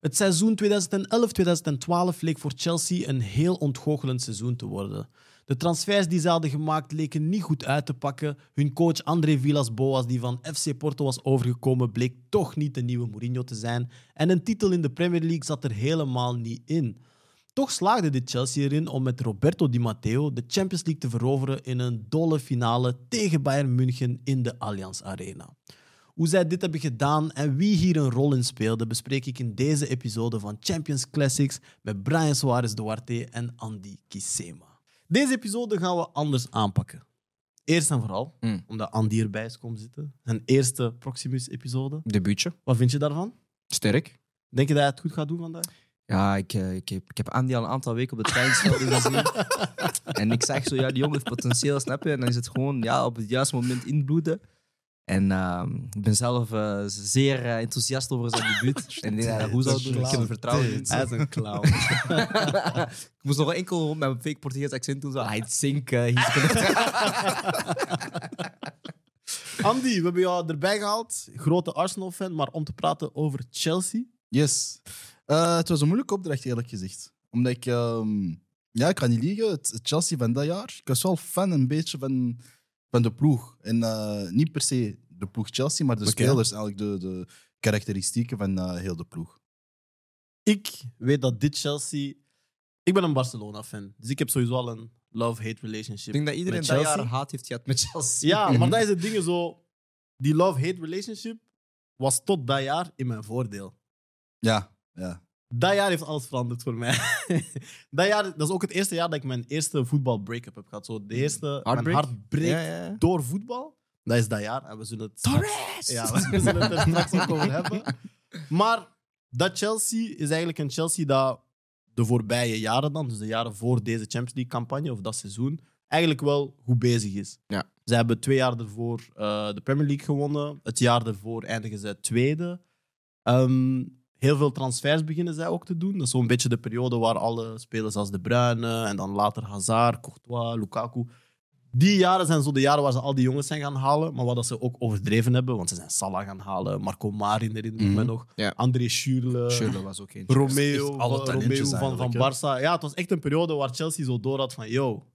Het seizoen 2011-2012 leek voor Chelsea een heel ontgoochelend seizoen te worden. De transfers die ze hadden gemaakt leken niet goed uit te pakken. Hun coach André Villas-Boas, die van FC Porto was overgekomen, bleek toch niet de nieuwe Mourinho te zijn. En een titel in de Premier League zat er helemaal niet in. Toch slaagde dit Chelsea erin om met Roberto Di Matteo de Champions League te veroveren in een dolle finale tegen Bayern München in de Allianz Arena. Hoe zij dit hebben gedaan en wie hier een rol in speelde, bespreek ik in deze episode van Champions Classics met Brian Suarez Duarte en Andy Kisema. Deze episode gaan we anders aanpakken. Eerst en vooral, Mm. omdat Andy erbij is komen zitten. Zijn eerste Proximus-episode. Debuutje. Wat vind je daarvan? Sterk. Denk je dat hij het goed gaat doen vandaag? Ja, ik, eh, ik, heb, ik heb Andy al een aantal weken op de trainingsvelden gezien. en ik zeg zo, ja, die jongen heeft potentieel, snap je? En dan is het gewoon ja, op het juiste moment inbloeden. En ehm, ik ben zelf eh, zeer eh, enthousiast over zijn debuut. en ik denk dat goed zou doen. Ik heb er vertrouwen in. Hij is een clown. ik moest nog enkel met mijn fake Portugees accent doen. Zo, hij zink, uh, he's Andy, we hebben jou erbij gehaald. Grote Arsenal-fan, maar om te praten over Chelsea. Yes. Eh, het was een moeilijke opdracht, eerlijk gezegd. Omdat ik... ehm, ja, ik kan niet liegen. Het het Chelsea van dat jaar... Ik was wel fan een beetje van, van de ploeg. En eh, niet per se de ploeg Chelsea, maar de spelers. Eigenlijk de, de karakteristieken van eh, heel de ploeg. Ik weet dat dit Chelsea... Ik ben een Barcelona-fan, dus ik heb sowieso al een love-hate relationship Ik denk dat iedereen dat jaar haat heeft gehad met Chelsea. Ja, maar dat is het ding zo... Die love-hate relationship was tot dat jaar in mijn voordeel. Ja, ja. Dat jaar heeft alles veranderd voor mij. dat, jaar, dat is ook het eerste jaar dat ik mijn eerste voetbal-break-up heb gehad. Zo de eerste... Mijn Heartbreak? hart breekt Ja, ja, ja. door voetbal. Dat is dat jaar. En we zullen het straks-! Ja, we zullen het er straks ook over hebben. Maar dat Chelsea is eigenlijk een Chelsea dat de voorbije jaren dan, dus de jaren voor deze Champions League-campagne of dat seizoen, eigenlijk wel goed bezig is. Ja. Ze hebben twee jaar ervoor eh, de Premier League gewonnen. Het jaar ervoor eindigen ze tweede. Ehm, heel veel transfers beginnen zij ook te doen. Dat is zo'n beetje de periode waar alle spelers als De Bruyne en dan later Hazard, Courtois, Lukaku... Die jaren zijn zo de jaren waar ze al die jongens zijn gaan halen. Maar wat dat ze ook overdreven hebben, want ze zijn Salah gaan halen, Marco Marin ik me Mhm. nog, Ja. André Schürrle, Schürrle was ook een. Romeo, alle talentjes Romeo van, van Barça. Ja, het was echt een periode waar Chelsea zo door had van, yo,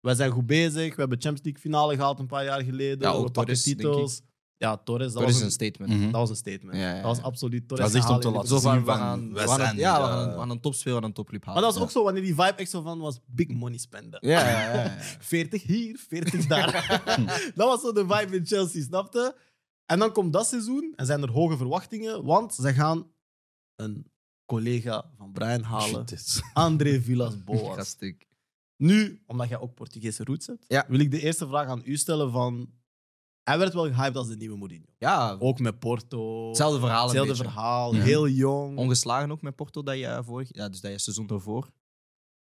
wij zijn goed bezig, we hebben Champions League finale gehaald een paar jaar geleden, Ja, we pakken titels. Ja, Torres, dat, Dat is was een een, statement. Mhm. dat was een statement. Ja, ja, ja. Dat was absoluut Torres. Dat is echt om te laten Zo van, zien we van, gaan, we gaan, ja, we gaan, we gaan een topspeler aan een topclub halen. Maar dat was Ja. ook zo, wanneer die vibe echt zo van was, big money spenden. Ja, ja, ja, ja. 40 hier, 40 daar. dat was zo de vibe in Chelsea, snapte? En dan komt dat seizoen en zijn er hoge verwachtingen, want ze gaan een collega van Brian halen. André Villas-Boas. Nu, omdat jij ook Portugese roots hebt, Ja. wil ik de eerste vraag aan u stellen van... Hij werd wel gehyped als de nieuwe Mourinho. Ja, Ook met Porto. hetzelfde verhaal. Hetzelfde verhaal, Ja. heel jong. Ongeslagen ook met Porto, dat je vorig, ja, dus dat je seizoen ervoor.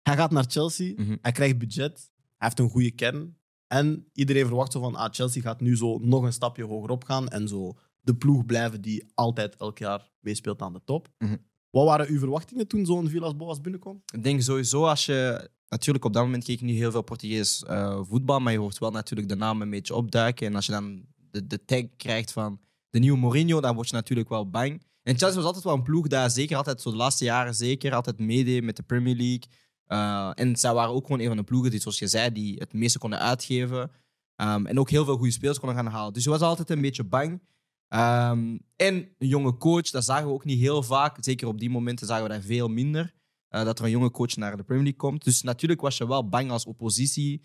Hij gaat naar Chelsea, Mhm. hij krijgt budget, hij heeft een goede kern. En iedereen verwacht zo van, ah, Chelsea gaat nu zo nog een stapje hogerop gaan en zo de ploeg blijven die altijd elk jaar meespeelt aan de top. Mhm. Wat waren uw verwachtingen toen zo'n Villas-Boas binnenkwam? Ik denk sowieso als je. Natuurlijk, op dat moment keek ik niet heel veel Portugees eh, voetbal, maar je hoort wel natuurlijk de naam een beetje opduiken. En als je dan de, de tag krijgt van de nieuwe Mourinho, dan word je natuurlijk wel bang. En Chelsea was altijd wel een ploeg dat zeker altijd, zo de laatste jaren zeker, altijd meedeed met de Premier League. Eh, en zij waren ook gewoon een van de ploegen die, zoals je zei, die het meeste konden uitgeven. Ehm, en ook heel veel goede spelers konden gaan halen. Dus je was altijd een beetje bang. Ehm, en een jonge coach, dat zagen we ook niet heel vaak. Zeker op die momenten zagen we dat veel minder. Eh, dat er een jonge coach naar de Premier League komt. Dus natuurlijk was je wel bang als oppositie.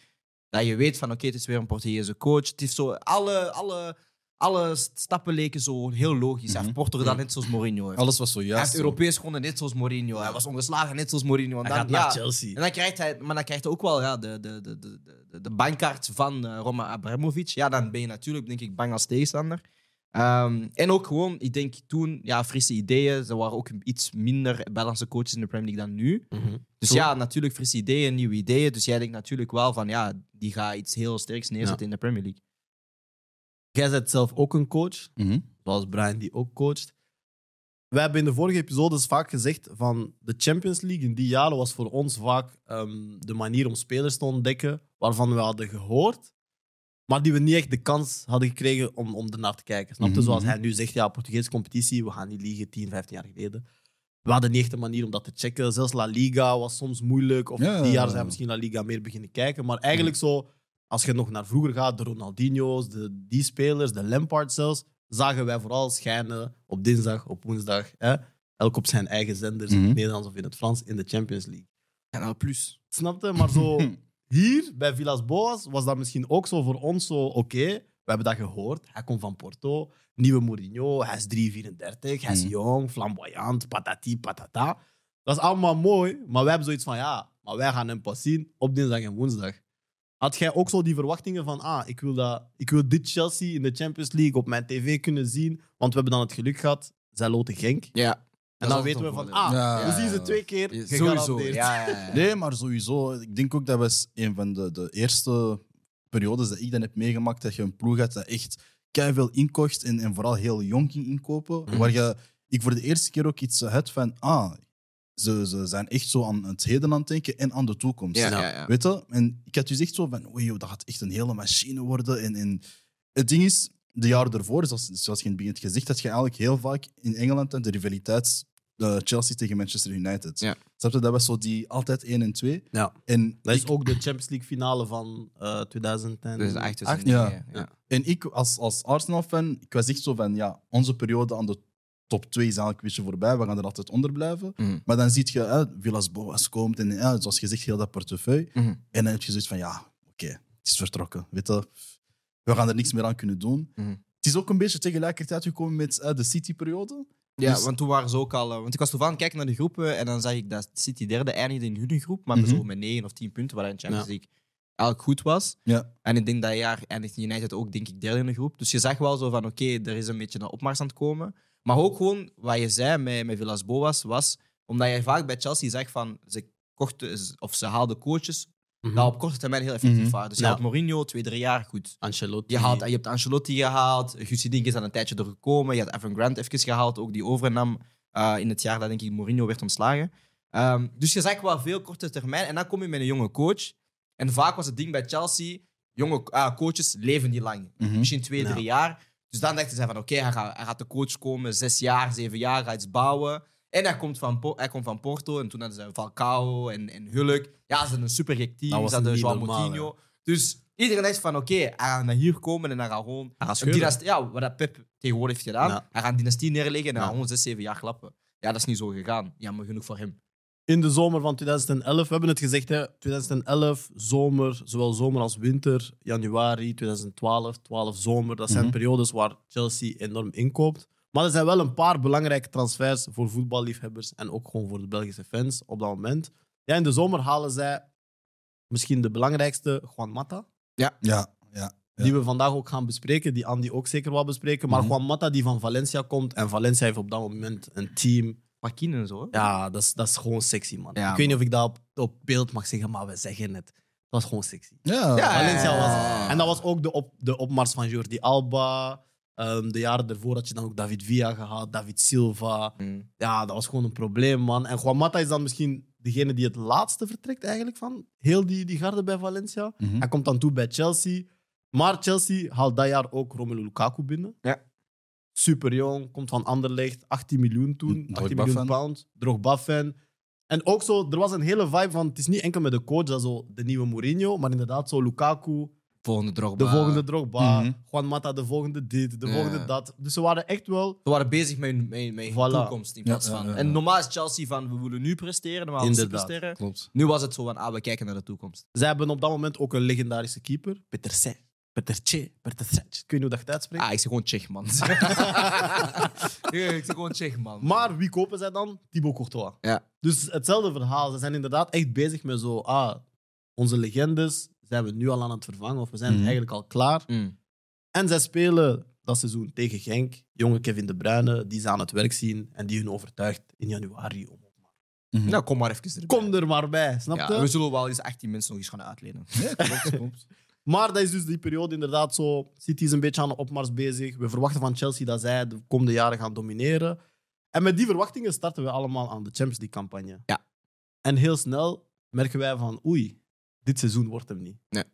Dat je weet van oké, het is weer een Portugese coach. Het is zo, alle, alle, alle stappen leken zo heel logisch. Hij heeft Mhm. Porto gedaan net zoals Mourinho. heeft. Alles was Hij zojuist. heeft Europees gewonnen net zoals Mourinho. Hij was ongeslagen net zoals Mourinho. En Hij dan, gaat naar ja, Chelsea. en dan krijgt hij, maar dan krijgt hij ook wel ja, de, de, de, de, de, de bankkaart van eh Roma Abramovic. Ja, dan ben je natuurlijk, denk ik, bang als tegenstander. Ehm, en ook gewoon, ik denk toen, ja, frisse ideeën. Ze waren ook iets minder balance coaches in de Premier League dan nu. Dus Zo. ja, natuurlijk frisse ideeën, nieuwe ideeën. Dus jij denkt natuurlijk wel van, ja, die gaat iets heel sterks neerzetten in de Premier League. Jij bent zelf ook een coach. Mhm. zoals Brian die ook coacht. We hebben in de vorige episodes vaak gezegd van de Champions League in die jaren was voor ons vaak ehm, de manier om spelers te ontdekken waarvan we hadden gehoord, maar die we niet echt de kans hadden gekregen om, om ernaar te kijken. Snap je? Mhm, Zoals mhm. hij nu zegt, ja, Portugese competitie, we gaan niet liegen, 10, 15 jaar geleden. we hadden niet echt een manier om dat te checken. Zelfs La Liga was soms moeilijk. Of Ja. die jaar zijn we misschien La Liga meer beginnen kijken. Maar eigenlijk zo, als je nog naar vroeger gaat, de Ronaldinho's, de, die spelers, de Lampard zelfs, zagen wij vooral schijnen op dinsdag, op woensdag. Hè? Elk op zijn eigen zenders, in Mhm. het Nederlands of in het Frans, in de Champions League. Kanaal Plus. Snapte? Maar zo hier, bij Villas Boas, was dat misschien ook zo voor ons zo oké. We hebben dat gehoord. Hij komt van Porto. Nieuwe Mourinho. Hij is 3,34. Hij is Mhm. jong, flamboyant, patati, patata. Dat is allemaal mooi. Maar wij hebben zoiets van, ja, maar wij gaan hem pas zien op dinsdag en woensdag. Had jij ook zo die verwachtingen van, ah, ik wil, dat, ik wil dit Chelsea in de Champions League op mijn tv kunnen zien, want we hebben dan het geluk gehad, zij loten Genk. Ja. En dan weten we van, ah, Ja, we zien ja, ze ja. twee keer, gegarandeerd. Ja, ja, ja. Nee, maar sowieso. Ik denk ook dat was een van de, de eerste periodes dat ik dan heb meegemaakt dat je een ploeg had dat echt veel inkocht en, en vooral heel jong ging inkopen. Mhm. Waar je, ik voor de eerste keer ook iets had van, ah, ze, ze zijn echt zo aan het heden aan het denken en aan de toekomst. Ja, ja, ja. Weet je? En ik had dus echt zo van, oei, joh, dat gaat echt een hele machine worden. En, en het ding is, de jaren ervoor, zoals, zoals je in het begin gezegd, dat je eigenlijk heel vaak in Engeland de rivaliteit eh, Chelsea tegen Manchester United. Ja. Snap je? Dat was zo die altijd 1 en 2. Ja. En Dat is ik, ook de Champions League finale van eh 2008. Echt dus Acht? Ja. ja. en ik als, als Arsenal-fan, ik was echt zo van, ja, onze periode aan de top 2 is eigenlijk een beetje voorbij. We gaan er altijd onder blijven. Mhm. Maar dan zie je, hè, Villas Boas komt en ja, zoals gezegd, heel dat portefeuille. Mhm. En dan heb je zoiets van, ja, oké, het is vertrokken. Weet je? We gaan er niks meer aan kunnen doen. Mhm. Het is ook een beetje tegelijkertijd gekomen met eh, de City-periode. Ja, Dus- want toen waren ze ook al... eh, Want ik was toevallig aan het kijken naar de groepen en dan zag ik dat City derde eindigde in hun groep, maar Mhm. zo met 9 of 10 punten, wat in de Champions. League eigenlijk goed was. Ja. En ik denk dat jaar eindigde United ook, denk ik, derde in de groep. Dus je zag wel zo van, oké, er is een beetje een opmars aan het komen. Maar ook gewoon, wat je zei met, met Villas Boas, was omdat je vaak bij Chelsea zag van, ze kochten, of ze haalden coaches Dat op korte termijn heel effectief waren. Dus je Ja. had Mourinho, twee, drie jaar, goed. Ancelotti. Je, haalt, je hebt Ancelotti gehaald, Guussi Dink is dan een tijdje doorgekomen. Je had Evan Grant even gehaald, ook die overnam eh, in het jaar dat denk ik Mourinho werd ontslagen. Ehm, dus je zag wel veel korte termijn. En dan kom je met een jonge coach. En vaak was het ding bij Chelsea, jonge ah, coaches leven niet lang. Mhm. Misschien twee, Ja. drie jaar. Dus dan dachten ze van oké, hij, gaat, hij gaat de coach komen, zes jaar, zeven jaar, gaat iets bouwen. En hij komt van, hij komt van Porto en toen hadden ze Falcao en, en Hulk. Ja, ze hadden een super gek team. Dat was Ze hadden normaal, Moutinho. Dus iedereen dacht van oké, hij gaat naar hier komen en hij gaat gewoon Hij gaat een scheuren. dynastie, ja, wat dat Pep tegenwoordig heeft gedaan. Ja. Hij gaat een dynastie neerleggen en hij Ja. gaat gewoon zes, zeven jaar klappen. Ja, dat is niet zo gegaan. Jammer genoeg voor hem. In de zomer van 2011, we hebben het gezegd, hè, 2011, zomer, zowel zomer als winter, januari 2012, 12 zomer. Dat zijn Mhm. periodes waar Chelsea enorm inkoopt. Maar er zijn wel een paar belangrijke transfers voor voetballiefhebbers en ook gewoon voor de Belgische fans op dat moment. Ja, in de zomer halen zij misschien de belangrijkste, Juan Mata. Ja, ja. ja. Die we vandaag ook gaan bespreken, die Andy ook zeker wel bespreken. Maar Mhm. Juan Mata die van Valencia komt. En Valencia heeft op dat moment een team Joaquin en zo. hè? ja, dat is, dat is gewoon sexy, man. Ja, ik weet niet of ik dat op, op beeld mag zeggen, maar we zeggen het. Dat was gewoon sexy. Ja, Ja, Valencia was... En dat was ook de, op, de opmars van Jordi Alba. Ehm, de jaren daarvoor had je dan ook David Villa gehad, David Silva. Mm. Ja, dat was gewoon een probleem, man. En Juan Mata is dan misschien degene die het laatste vertrekt eigenlijk van heel die, die garde bij Valencia. Mhm. Hij komt dan toe bij Chelsea. Maar Chelsea haalt dat jaar ook Romelu Lukaku binnen. Ja. Super jong, komt van Anderlecht, 18 miljoen toen. Drogba 18 miljoen fan. pound. Drogba-fan. En ook zo, er was een hele vibe van, het is niet enkel met de coach, dat zo de nieuwe Mourinho, maar inderdaad zo Lukaku, Volgende Drogba. de volgende Drogba, Mhm. Juan Mata, de volgende dit, de Ja. volgende dat. Dus ze waren echt wel... Ze waren bezig met hun, met, met hun Voilà. toekomst in plaats Ja, van. ja, ja. En normaal is Chelsea van we willen nu presteren, we Inderdaad. supersterren. Klopt. Nu was het zo van ah, we kijken naar de toekomst. Zij hebben op dat moment ook een legendarische keeper, Peter C. Peter C. Peter C. Ik weet niet hoe dat je het uitspreekt. Ah, ik zeg gewoon Tsjech, man. ja, ik zeg gewoon Tsjech, man. Maar wie kopen zij dan? Thibaut Courtois. Ja. Dus hetzelfde verhaal. Ze zijn inderdaad echt bezig met zo... Ah, onze legendes zijn we nu al aan het vervangen. Of we zijn Mhm. eigenlijk al klaar. Mm. En zij spelen dat seizoen tegen Genk. Jonge Kevin De Bruyne, die ze aan het werk zien. En die hun overtuigt in januari om... Mhm. Nou, kom maar even erbij. Kom er maar bij, snap je? Ja, we zullen wel eens 18 mensen nog eens gaan uitlenen. Ja, klopt, klopt. Maar dat is dus die periode inderdaad zo. City is een beetje aan de opmars bezig. We verwachten van Chelsea dat zij de komende jaren gaan domineren. En met die verwachtingen starten we allemaal aan de Champions League-campagne. Ja. En heel snel merken wij van, oei, dit seizoen wordt hem niet. Nee.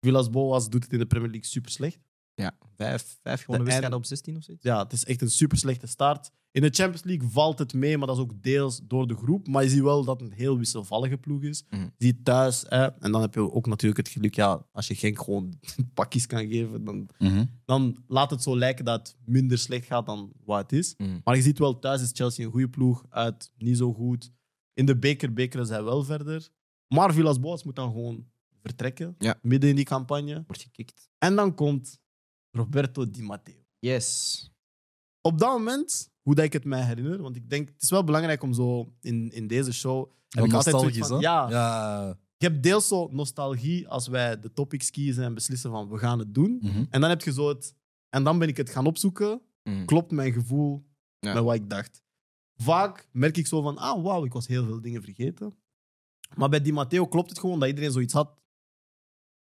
Villas Boas doet het in de Premier League super slecht. Ja, vijf, vijf gewonnen De wedstrijden eind- op 16 of zoiets. Ja, het is echt een super slechte start. In de Champions League valt het mee, maar dat is ook deels door de groep. Maar je ziet wel dat het een heel wisselvallige ploeg is. Mhm. Je ziet thuis, hè, en dan heb je ook natuurlijk het geluk, ja, als je Genk gewoon pakjes kan geven, dan, Mhm. dan laat het zo lijken dat het minder slecht gaat dan wat het is. Mhm. Maar je ziet wel, thuis is Chelsea een goede ploeg, uit niet zo goed. In de beker bekeren zij wel verder. Maar Villas-Boas moet dan gewoon vertrekken, Ja. midden in die campagne. Wordt gekikt. En dan komt Roberto Di Matteo. Yes. Op dat moment, hoe dat ik het mij herinner, want ik denk, het is wel belangrijk om zo in, in deze show... heb ik altijd zoiets van, hè? ja, Ja. je hebt deels zo nostalgie als wij de topics kiezen en beslissen van we gaan het doen. Mhm. En dan heb je zo het... En dan ben ik het gaan opzoeken. Mhm. Klopt mijn gevoel Ja. met wat ik dacht. Vaak merk ik zo van, ah, wauw, ik was heel veel dingen vergeten. Maar bij Di Matteo klopt het gewoon dat iedereen zoiets had.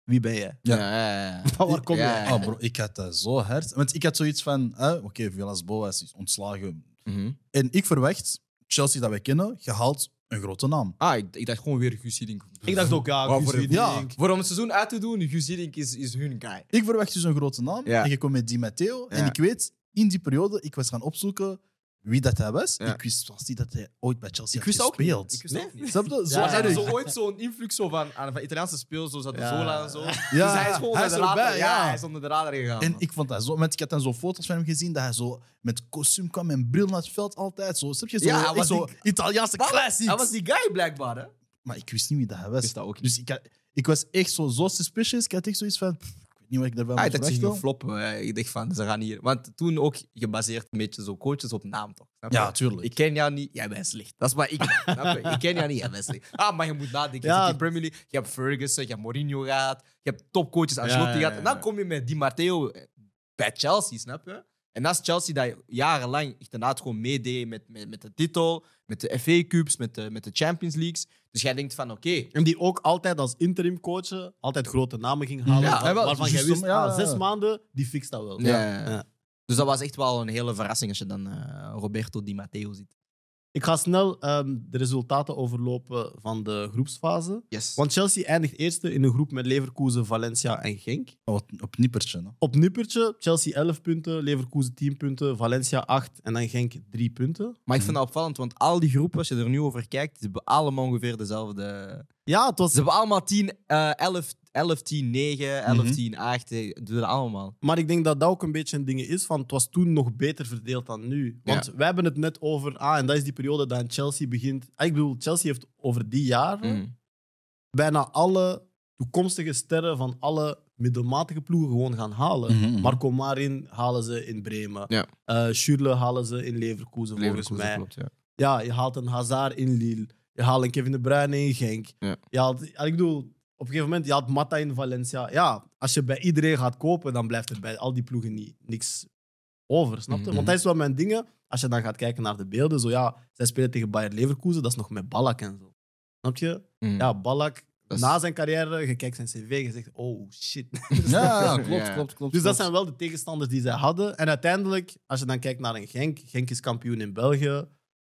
Wie ben jij? Ja. Ja, ja. Van waar kom Ja, jij? ja. Oh, bro, ik had dat zo hard. Want ik had zoiets van, eh, oké, Villas-Boas is ontslagen. Mhm. En ik verwacht, Chelsea dat wij kennen, gehaald een grote naam. Ah, ik, ik dacht gewoon weer Guus Hiddink. Ik dacht ook, ja, Guus ja. Hiddink. Voor om het seizoen uit te doen, Guus Hiddink is, is hun guy. Ik verwacht dus een grote naam. Ja. En je komt met Di Matteo. En ik weet, in die periode, ik was gaan opzoeken wie dat hij was. Ja. Ik wist zelfs niet dat hij ooit bij Chelsea Ik had wist ook gespeeld. niet. Ik wist Nee? ook niet. Snap je? Zo Ja, zo ooit zo'n invloed zo van, aan, van Italiaanse speels, zoals Ja. Zola en zo. Ja, dus hij is gewoon hij onder is de radar. ja. ja. hij is onder de radar gegaan. En man. ik vond dat zo... Want ik had dan zo foto's van hem gezien, dat hij zo met kostuum kwam en bril naar het veld altijd. Zo, snap je? Zo, Ja, hij was zo die- Italiaanse Maar classics. Hij was die guy blijkbaar, hè? Maar ik wist niet wie dat hij was. wist dat ook niet. Dus ik, had- ik was echt zo, zo suspicious. Ik had echt zoiets van... pff, Ik niet wat ik dacht zich verwachten. gaan floppen. Ik dacht van, ze gaan hier... Want toen ook gebaseerd een beetje zo coaches op naam, toch? Je? Ja, tuurlijk. Ik ken jou niet, jij bent slecht. Dat is wat ik je? Ik ken jou niet, jij bent slecht. Ah, maar je moet nadenken. Je Ja. de Premier League, je hebt Ferguson, je hebt Mourinho gehad, je hebt topcoaches Ancelotti Ja, gehad. En dan kom je met Di Matteo eh, bij Chelsea, snap je? En dat is Chelsea dat jarenlang inderdaad gewoon meedeed met, met, met de titel, met de FA Cups, met de, met de Champions Leagues. Dus jij denkt van, oké, En die ook altijd als interim coach altijd grote namen ging halen. Ja, waar- wel, waarvan juist jij wist, om- ja, ah, ja. zes maanden, die fixt dat wel. Ja. Dus dat was echt wel een hele verrassing als je dan eh, Roberto Di Matteo ziet. Ik ga snel ehm, de resultaten overlopen van de groepsfase. Yes. Want Chelsea eindigt eerste in een groep met Leverkusen, Valencia en Genk. Op, op nippertje. Hè. Op nippertje, Chelsea 11 punten, Leverkusen 10 punten, Valencia 8 en dan Genk 3 punten. Maar ik vind dat opvallend, want al die groepen, als je er nu over kijkt, ze hebben allemaal ongeveer dezelfde. Ja, het was Ze hebben allemaal 10, eh 11, 11, 10, 9, 11, Mhm. 10, 8. eh, Doen dat allemaal. Maar ik denk dat dat ook een beetje een ding is van het was toen nog beter verdeeld dan nu. Want wij hebben het net over, ah, en dat is die periode dat Chelsea begint. Ah, ik bedoel, Chelsea heeft over die jaren Mhm. bijna alle toekomstige sterren van alle middelmatige ploegen gewoon gaan halen. Mhm, mhm. Marco Marin halen ze in Bremen. Ja. Eh, Schürrle halen ze in Leverkusen, volgens mij. klopt, ja. Ja, je haalt een Hazard in Lille. Je haalt een Kevin De Bruyne in Genk. Ja. Je haalt, ja, ik bedoel, op een gegeven moment, je haalt Mata in Valencia. Ja, als je bij iedereen gaat kopen, dan blijft er bij al die ploegen niet, niks over, snap je? Mhm. Want dat is wel mijn dingen. Als je dan gaat kijken naar de beelden, zo ja, zij spelen tegen Bayer Leverkusen, dat is nog met Ballack en zo. Snap je? Mhm. Ja, Ballack, is- na zijn carrière, je kijkt zijn cv, je zegt, oh shit. Ja, ja, klopt, Ja. klopt, klopt. Dus dat klopt. zijn wel de tegenstanders die zij hadden. En uiteindelijk, als je dan kijkt naar een Genk, Genk is kampioen in België.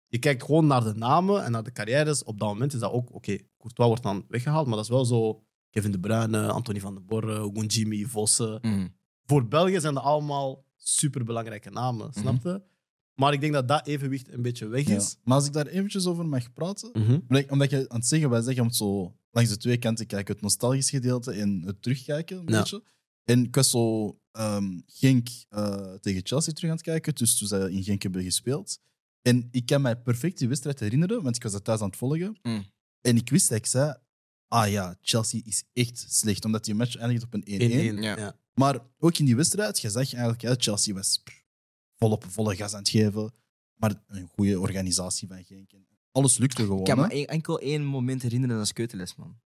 Je kijkt gewoon naar de namen en naar de carrières. Op dat moment is dat ook, oké, Courtois wordt dan weggehaald, maar dat is wel zo Kevin De Bruyne, Anthony van den Borre, Gunjimi, Vossen. Mhm. Voor België zijn dat allemaal superbelangrijke namen, snap je? Maar ik denk dat dat evenwicht een beetje weg Ja. is. Maar als ik daar eventjes over mag praten... Mhm. Omdat, je aan het zeggen, wij zeggen om het zo langs de twee kanten kijken. Het nostalgisch gedeelte en het terugkijken, een Ja. beetje. En ik was zo ehm, Genk eh, tegen Chelsea terug aan het kijken, dus toen zij in Genk hebben gespeeld. En ik kan mij perfect die wedstrijd herinneren, want ik was dat thuis aan het volgen. Mm. En ik wist dat ik zei, ah ja, Chelsea is echt slecht, omdat die match eindigt op een 1-1. 1-1. Ja. Ja. Maar ook in die wedstrijd, je zag eigenlijk, ja, Chelsea was volop volle gas aan het geven. Maar een goede organisatie van Genk. En Alles lukte gewoon. Ik kan me één- enkel één moment herinneren, is Keuteles, man.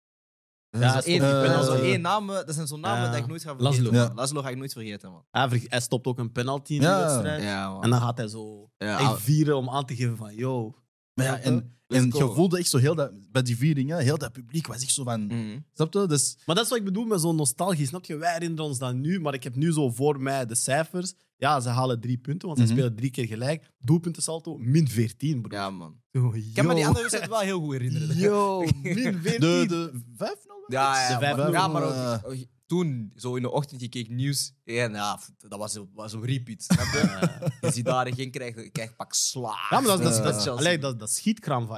Dat Ja, één, ik ben dat al zijn zo één namen, dat zijn zo'n namen dat ik nooit ga vergeten. Laszlo. man. Ja. Laszlo ga ik nooit vergeten, man. Hij, ver- hij stopt ook een penalty in de Ja. wedstrijd. Ja, man. En dan gaat hij zo Ja, echt vieren om aan te geven van, yo. Maar ja, en, Let's en go. je voelde echt zo heel dat, bij die hè, heel dat publiek was echt zo van. Mhm. Snap je? Dus Maar dat is wat ik bedoel met zo'n nostalgie. Snap je? Wij herinneren ons dat nu, maar ik heb nu zo voor mij de cijfers. Ja, ze halen drie punten, want ze Mhm. spelen drie keer gelijk. Doelpuntensalto, min 14, bro. Ja, man. Yo, Ik kan me die andere wedstrijd wel heel goed herinneren. Yo, min 14. de, de 5-0 Ja, ja, De maar, 5-0, ja, maar ook- toen, zo in de ochtend, je keek nieuws. En ja, dat was, zo- was zo repeat. Snap je? Je ziet daar geen krijgt, je krijgt pak slaag. Ja, maar dat, dat, dat, Chelsea. allee, dat, dat.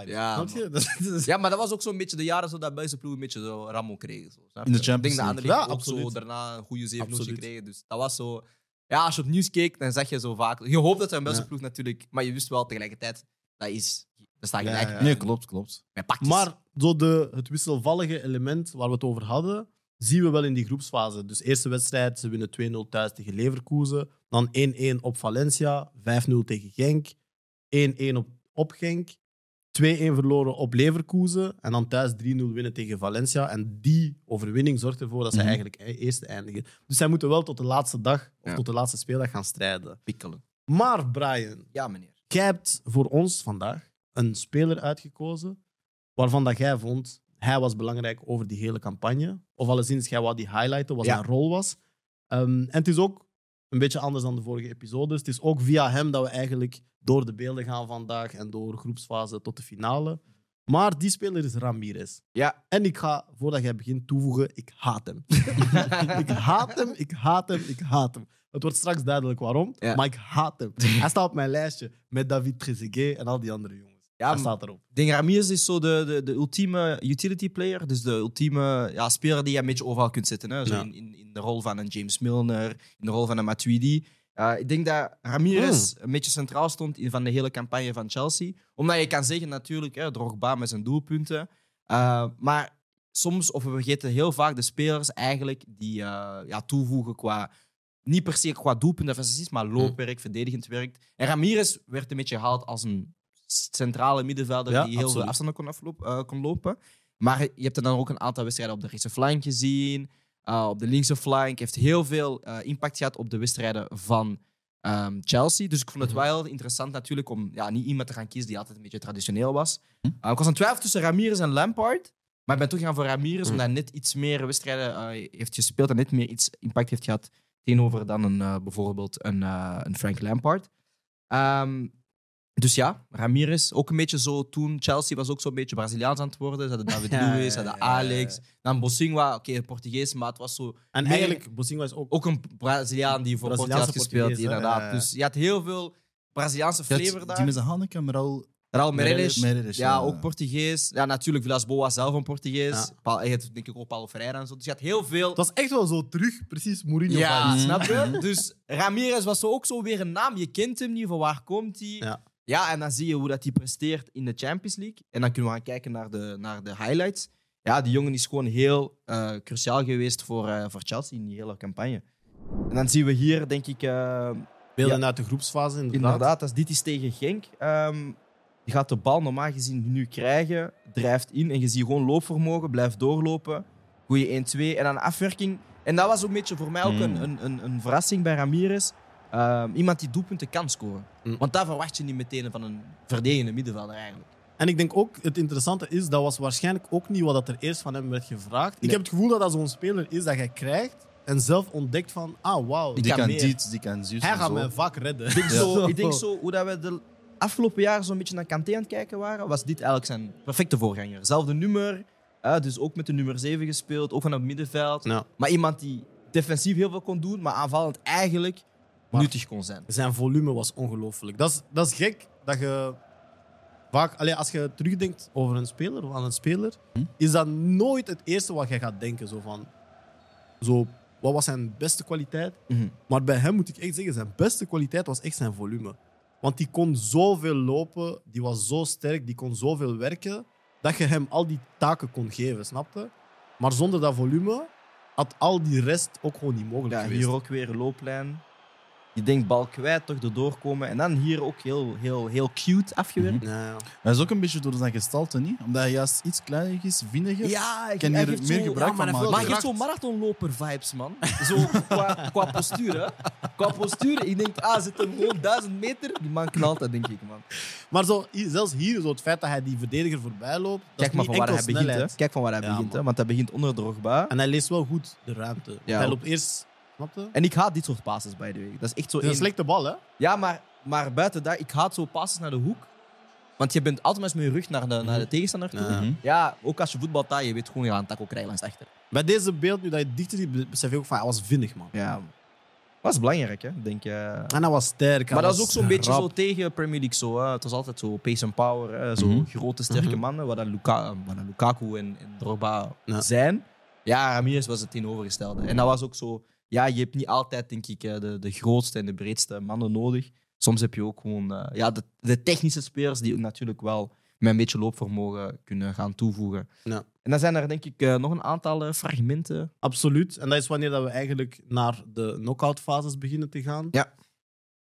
Ja, Snap je? Dat, dat is- Ja, maar dat was ook zo'n beetje de jaren zo dat Belgische ploeg een beetje zo rammo kregen. Zo, In de? Champions Ik denk dat League. Anderlecht Ja, ook zo absoluut. daarna een goede 7 Absoluut. kregen. Dus dat was zo... Ja, als je op nieuws keek, dan zag je zo vaak... Je hoopt dat er een Belgische Ja. ploeg natuurlijk... Maar je wist wel tegelijkertijd, dat is... Er staat gelijk. ja. Nee, klopt, klopt. Maar zo de, het wisselvallige element waar we het over hadden, zien we wel in die groepsfase. Dus eerste wedstrijd, ze winnen 2-0 thuis tegen Leverkusen. Dan 1-1 op Valencia, 5-0 tegen Genk. 1-1 op, op Genk. 2-1 verloren op Leverkusen. En dan thuis 3-0 winnen tegen Valencia. En die overwinning zorgt ervoor dat zij Mhm. eigenlijk eh, eerste eindigen. Dus zij moeten wel tot de laatste dag, of Ja. tot de laatste speeldag gaan strijden. Pikkelen. Maar Brian, Ja, meneer. Jij hebt voor ons vandaag een speler uitgekozen waarvan dat jij vond hij was belangrijk over die hele campagne. Of alleszins, jij wou die highlighten, wat Ja. zijn rol was. Ehm, en het is ook een beetje anders dan de vorige episodes. Het is ook via hem dat we eigenlijk door de beelden gaan vandaag en door groepsfase tot de finale. Maar die speler is Ramirez. Ja. En ik ga, voordat jij begint, toevoegen, ik haat hem. ik haat hem, ik haat hem, ik haat hem. Het wordt straks duidelijk waarom, Ja. maar ik haat hem. Hij staat op mijn lijstje met David Trezeguet en al die andere jongens. Ja, Hij staat erop. Ik denk Ramirez is zo de, de, de ultieme utility player. Dus de ultieme ja, speler die je een beetje overal kunt zetten. Hè? Zo Ja. in, in, in de rol van een James Milner, in de rol van een Matuidi. Ik denk dat Ramirez Hmm. een beetje centraal stond in van de hele campagne van Chelsea. Omdat je kan zeggen natuurlijk, hè, Drogba met zijn doelpunten. Uh, maar soms, of we vergeten heel vaak de spelers eigenlijk die uh, ja, toevoegen qua... Niet per se qua doelpunten of maar loopwerk, verdedigend werk. En Ramirez werd een beetje gehaald als een centrale middenvelder Ja, die heel veel afstanden kon, afloop, eh, kon lopen. Maar je hebt er dan ook een aantal wedstrijden op de rechtse flank gezien. uh, op de linkse flank. heeft heel veel uh, impact gehad op de wedstrijden van um, Chelsea. Dus ik vond het Mhm. wel interessant natuurlijk om ja, niet iemand te gaan kiezen die altijd een beetje traditioneel was. Hm? Uh, ik was aan het twijfelen tussen Ramirez en Lampard. Maar ik ben toch gaan voor Ramirez, Mhm. omdat hij net iets meer wedstrijden heeft gespeeld en net meer iets impact heeft gehad tegenover dan een, bijvoorbeeld een, een Frank Lampard. Um, dus ja, Ramirez, ook een beetje zo toen. Chelsea was ook zo'n beetje Braziliaans aan het worden. Ze hadden David Ja, Luiz, ze hadden ja, ja, Alex. ja. Dan Bosingwa, oké, Portugees, maar het was zo... En meer- eigenlijk, Bosinga is ook... Ook een Braziliaan die voor Portugal had gespeeld, inderdaad. Ja, ja. Dus je had heel veel Braziliaanse flavor daar. Die met zijn Hanneke, maar al... Raul Meireles, ja, ja. ook Portugees. Ja, natuurlijk, Vilas Boas zelf een Portugees. Ja. Paul, hij had denk ik ook Paulo Ferreira en zo. Dus je had heel veel... Het was echt wel zo terug, precies Mourinho. Ja, vibes. snap je? Dus Ramirez was zo ook zo weer een naam. Je kent hem niet, van waar komt hij? Ja. En dan zie je hoe dat hij presteert in de Champions League. En dan kunnen we gaan kijken naar de, naar de highlights. Ja, die jongen is gewoon heel eh, cruciaal geweest voor, eh, voor Chelsea in die hele campagne. En dan zien we hier, denk ik... eh, Beelden Ja. uit de groepsfase, inderdaad. Inderdaad, als dit is tegen Genk. ehm je gaat de bal normaal gezien nu krijgen, drijft in en je ziet gewoon loopvermogen, blijft doorlopen. Goeie 1-2 en dan afwerking. En dat was ook een beetje voor mij ook Mm. een, een, een, een verrassing bij Ramirez. Ehm, iemand die doelpunten kan scoren. Mm. Want daar verwacht je niet meteen van een verdedigende middenvelder eigenlijk. En ik denk ook, het interessante is, dat was waarschijnlijk ook niet wat er eerst van hem werd gevraagd. Ik heb het gevoel dat dat zo'n speler is dat jij krijgt en zelf ontdekt van, ah, wauw, Die Die kan dit, die kan zus hij gaat zo. mij vaak redden. Ik denk, Ja. zo, ik denk zo, hoe dat we de afgelopen jaren zo'n beetje naar Kanté aan het kijken waren, was dit eigenlijk zijn perfecte voorganger. Zelfde nummer, dus ook met de nummer 7 gespeeld, ook van het middenveld. Ja. Maar iemand die defensief heel veel kon doen, maar aanvallend eigenlijk nuttig kon zijn. Zijn volume was ongelooflijk. Dat is, dat is gek dat je vaak, allee, als je terugdenkt over een speler of aan een speler, Hm? is dat nooit het eerste wat je gaat denken. Zo van, zo, wat was zijn beste kwaliteit? Mhm. Maar bij hem moet ik echt zeggen, zijn beste kwaliteit was echt zijn volume. Want die kon zoveel lopen, die was zo sterk, die kon zoveel werken, dat je hem al die taken kon geven, snapte? Maar zonder dat volume had al die rest ook gewoon niet mogelijk Ja, geweest. hier ook weer een looplijn. Je denkt bal kwijt, toch erdoor komen. En dan hier ook heel, heel, heel cute afgewerkt. Ja, ja. Hij is ook een beetje door zijn gestalte, niet? Omdat hij juist iets kleiner is, vindiger. Ja, ik kan hij hier meer zo- gebruik ja, maar van hij- maken. Maar hij heeft zo'n marathonloper-vibes, man. Zo qua, qua postuur, hè. Qua postuur, ik denk, ah, zit hem gewoon duizend meter. Die man knalt dat, denk ik, man. Maar zo, zelfs hier, zo het feit dat hij die verdediger voorbij loopt, dat Kijk is maar niet van waar hij begint, hè. Kijk van waar hij Ja, begint, hè. Want hij begint onder Drogba. En hij leest wel goed de ruimte. Ja. Hij loopt eerst, snapte? En ik haat dit soort passes, by the way. Dat is echt zo Het is een één- slechte bal, hè? Ja, maar, maar buiten dat, ik haat zo passes naar de hoek. Want je bent altijd met je rug naar de, naar de tegenstander toe. Ja. Mhm. Ja, ook als je voetbalt, daar, je weet gewoon, je gaat een tackle krijgen langs achter. Bij deze beeld, nu dat je dichter ziet, besef je ook van hij was vinnig, man. Ja. Dat is belangrijk, hè? Denk je. En hij was sterk. hij Maar dat is was ook zo'n beetje rap. zo tegen Premier League. Zo, hè. Het was altijd zo pace and power. Hè. Zo Mhm. grote, sterke Mhm. mannen, wat, dat Luka, wat dat Lukaku en, en Drogba Ja. zijn. Ja, Ramirez was het tegenovergestelde. En dat was ook zo... Ja, je hebt niet altijd, denk ik, de, de grootste en de breedste mannen nodig. Soms heb je ook gewoon eh, ja, de, de technische spelers die natuurlijk wel met een beetje loopvermogen kunnen gaan toevoegen. Ja. En dan zijn er, denk ik, eh, nog een aantal eh, fragmenten. Absoluut. En dat is wanneer dat we eigenlijk naar de knock-out fases beginnen te gaan. Ja.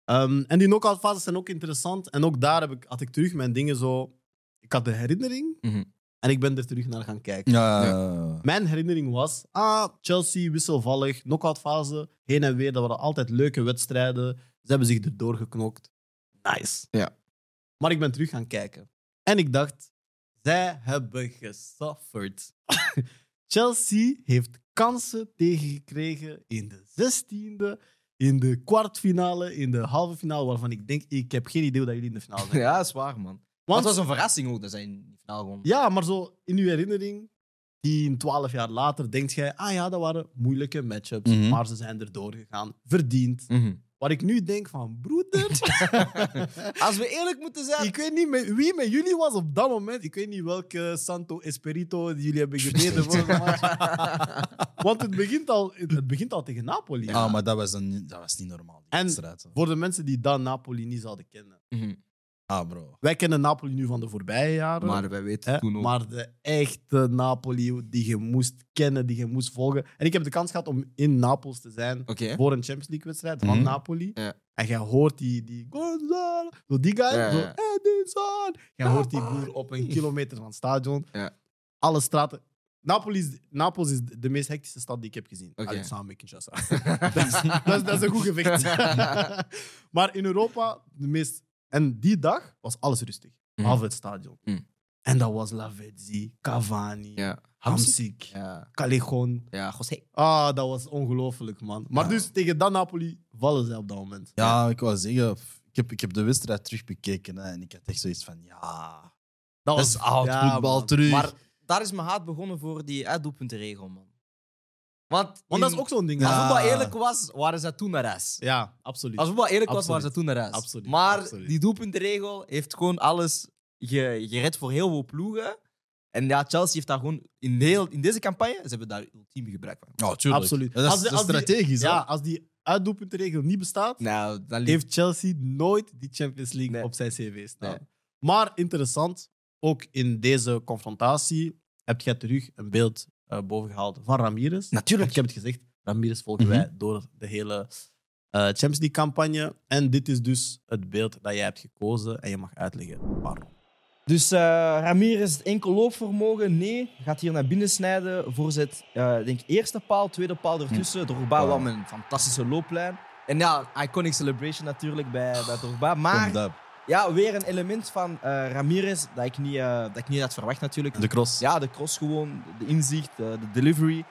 Ehm, en die knock-out fases zijn ook interessant. En ook daar heb ik, had ik terug mijn dingen zo. Ik had de herinnering Mhm. En ik ben er terug naar gaan kijken. Ja. Mijn herinnering was: ah, Chelsea wisselvallig, knock-out fase, heen en weer. Dat waren altijd leuke wedstrijden. Ze hebben zich erdoor geknokt. Nice. Ja. Maar ik ben terug gaan kijken. En ik dacht: zij hebben gesufferd. Chelsea heeft kansen tegengekregen in de 16e, in de kwartfinale, in de halve finale, waarvan ik denk: ik heb geen idee hoe dat jullie in de finale zijn. Ja, dat is waar, man. Want- het was een verrassing ook dat zij in die finale gewoon... Ja, maar zo in uw herinnering, 10, 12 jaar later, denkt jij, ah ja, dat waren moeilijke matchups, Mhm. maar ze zijn er doorgegaan. Verdiend. Mhm. Waar ik nu denk van, broeder, Als we eerlijk moeten zijn... ik weet niet met, wie met jullie was op dat moment. Ik weet niet welke Santo Espirito die jullie hebben gebeden voor. Want het begint al, het begint al tegen Napoli. Ah, maar dat was, een, dat was niet normaal. Die En-. Voor de mensen die dat Napoli niet zouden kennen. Mhm. Ah, bro. Wij kennen Napoli nu van de voorbije jaren. Maar wij weten Hè? toen ook... Maar de echte Napoli die je moest kennen, die je moest volgen. En ik heb de kans gehad om in Napels te zijn voor een Champions League wedstrijd van Mhm. Napoli. Ja. En jij hoort die, die Gonzalo, die guy, Ja, zo. Jij hoort die boer op een kilometer van het stadion. Ja. Alle straten. Napoli is, Napels is de meest hectische stad die ik heb gezien. Allee, samen met Kinshasa. dat, is, dat, is, dat is een goed gevecht. maar in Europa, de meest... En die dag was alles rustig. Behalve het stadion. Mhm. En dat was Lavezzi, Cavani, Ja. Hamsik, Ja. Callejon. Ja, José. Ah, dat was ongelooflijk, man. Maar Ja. dus tegen dat Napoli vallen zij op dat moment. Ja, ik wou zeggen, ik heb, ik heb de wedstrijd terugbekeken hè, en ik had echt zoiets van, ja, Dat dat is oud ja, voetbal man. terug. Maar daar is mijn haat begonnen voor die uitdoelpuntenregel, man. Want, Want dat is ook zo'n ding. Als voetbal eerlijk was, waren ze toen naar huis. Ja, absoluut. Als voetbal eerlijk was, waren ze toen naar huis. Absoluut, Maar absoluut. die doelpuntenregel heeft gewoon alles ge- gered voor heel veel ploegen. En ja, Chelsea heeft daar gewoon in, heel, in deze campagne, ze hebben daar ultiem gebruik van. Ja, tuurlijk. Absoluut. Dat is, Als dat als strategisch? Ja, als die uitdoelpuntenregel niet bestaat, Nou, dan heeft Chelsea nooit die Champions League Nee. op zijn cv staan. Nee. Maar interessant, ook in deze confrontatie heb jij terug een beeld eh bovengehaald van Ramirez. Natuurlijk. Ik heb het gezegd, Ramirez volgen Mhm. wij door de hele eh, Champions League-campagne. En dit is dus het beeld dat jij hebt gekozen en je mag uitleggen waarom. Dus eh Ramirez, enkel loopvermogen? Nee. Gaat hier naar binnen snijden. Voorzet, ik denk eerste paal, tweede paal ertussen. Drogba Wow. een fantastische looplijn. En ja, iconic celebration natuurlijk bij, bij Drogba. Maar. Ja, weer een element van eh, Ramirez dat ik, niet, eh, dat ik niet had verwacht natuurlijk. De cross. Ja, de cross gewoon, de inzicht, de, de delivery.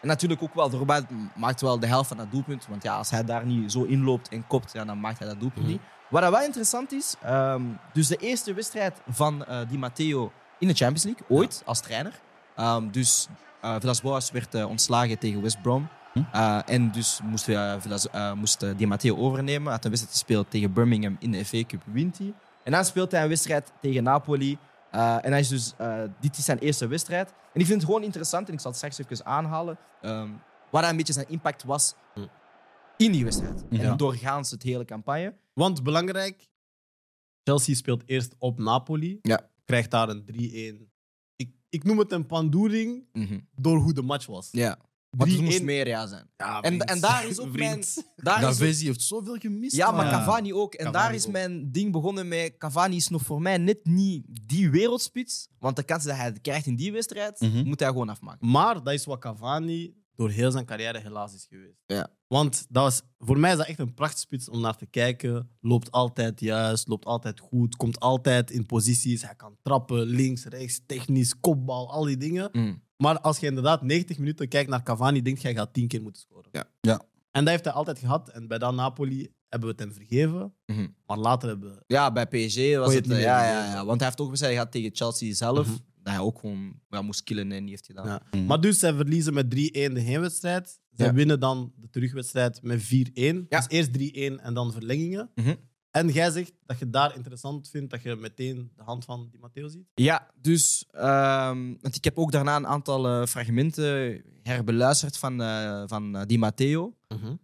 En natuurlijk ook wel, Drogba maakt wel de helft van dat doelpunt. Want ja, als hij daar niet zo inloopt en kopt, ja, dan maakt hij dat doelpunt Mhm. niet. Wat wel interessant is, ehm, dus de eerste wedstrijd van eh, Di Matteo in de Champions League, ooit, als trainer. Ehm, dus eh Villas-Boas werd eh, ontslagen tegen West Brom. Hm. Eh, en dus moest, uh, Villas, eh, moest Di Matteo overnemen. Hij had een wedstrijd gespeeld tegen Birmingham in de FA Cup, wint hij. En dan speelt hij een wedstrijd tegen Napoli. Eh, en hij is dus, eh, dit is zijn eerste wedstrijd. En ik vind het gewoon interessant, en ik zal het straks even aanhalen, ehm waar een beetje zijn impact was in die wedstrijd. Ja. En doorgaans het hele campagne. Want belangrijk, Chelsea speelt eerst op Napoli. Ja. Krijgt daar een 3-1. Ik, ik noem het een pandoering door hoe de match was. Ja. Het 3-1. moest meer ja zijn. Ja, En, en daar is ook mijn... Daar is ook- heeft zoveel gemist. ja, maar. Cavani ook. En Cavani daar is ook. mijn ding begonnen met... Cavani is nog voor mij net niet die wereldspits. Want de kans dat hij het krijgt in die wedstrijd, Mhm. moet hij gewoon afmaken. Maar dat is wat Cavani door heel zijn carrière helaas is geweest. Ja. Want dat was, voor mij is dat echt een prachtspits om naar te kijken. Loopt altijd juist, loopt altijd goed, komt altijd in posities. Hij kan trappen, links, rechts, technisch, kopbal, al die dingen. Mm. Maar als je inderdaad 90 minuten kijkt naar Cavani, denkt je, hij gaat 10 keer moeten scoren. Ja. Ja. En dat heeft hij altijd gehad. En bij dat Napoli, hebben we het hem vergeven. Mhm. Maar later hebben we... Ja, bij PSG was het... meer ja, ja, ja, want hij heeft ook gezegd, hij gaat tegen Chelsea zelf. Mhm. Dat hij ook gewoon ja, moest killen en niet heeft gedaan. Ja. Mhm. Maar dus, zij verliezen met 3-1 de heenwedstrijd. Zij Ja. winnen dan de terugwedstrijd met 4-1. Ja. Dus eerst 3-1 en dan verlengingen. Mhm. En jij zegt dat je daar interessant vindt dat je meteen de hand van Di Matteo ziet? Ja, dus ehm, want ik heb ook daarna een aantal eh, fragmenten herbeluisterd van, eh, van eh, Di Matteo.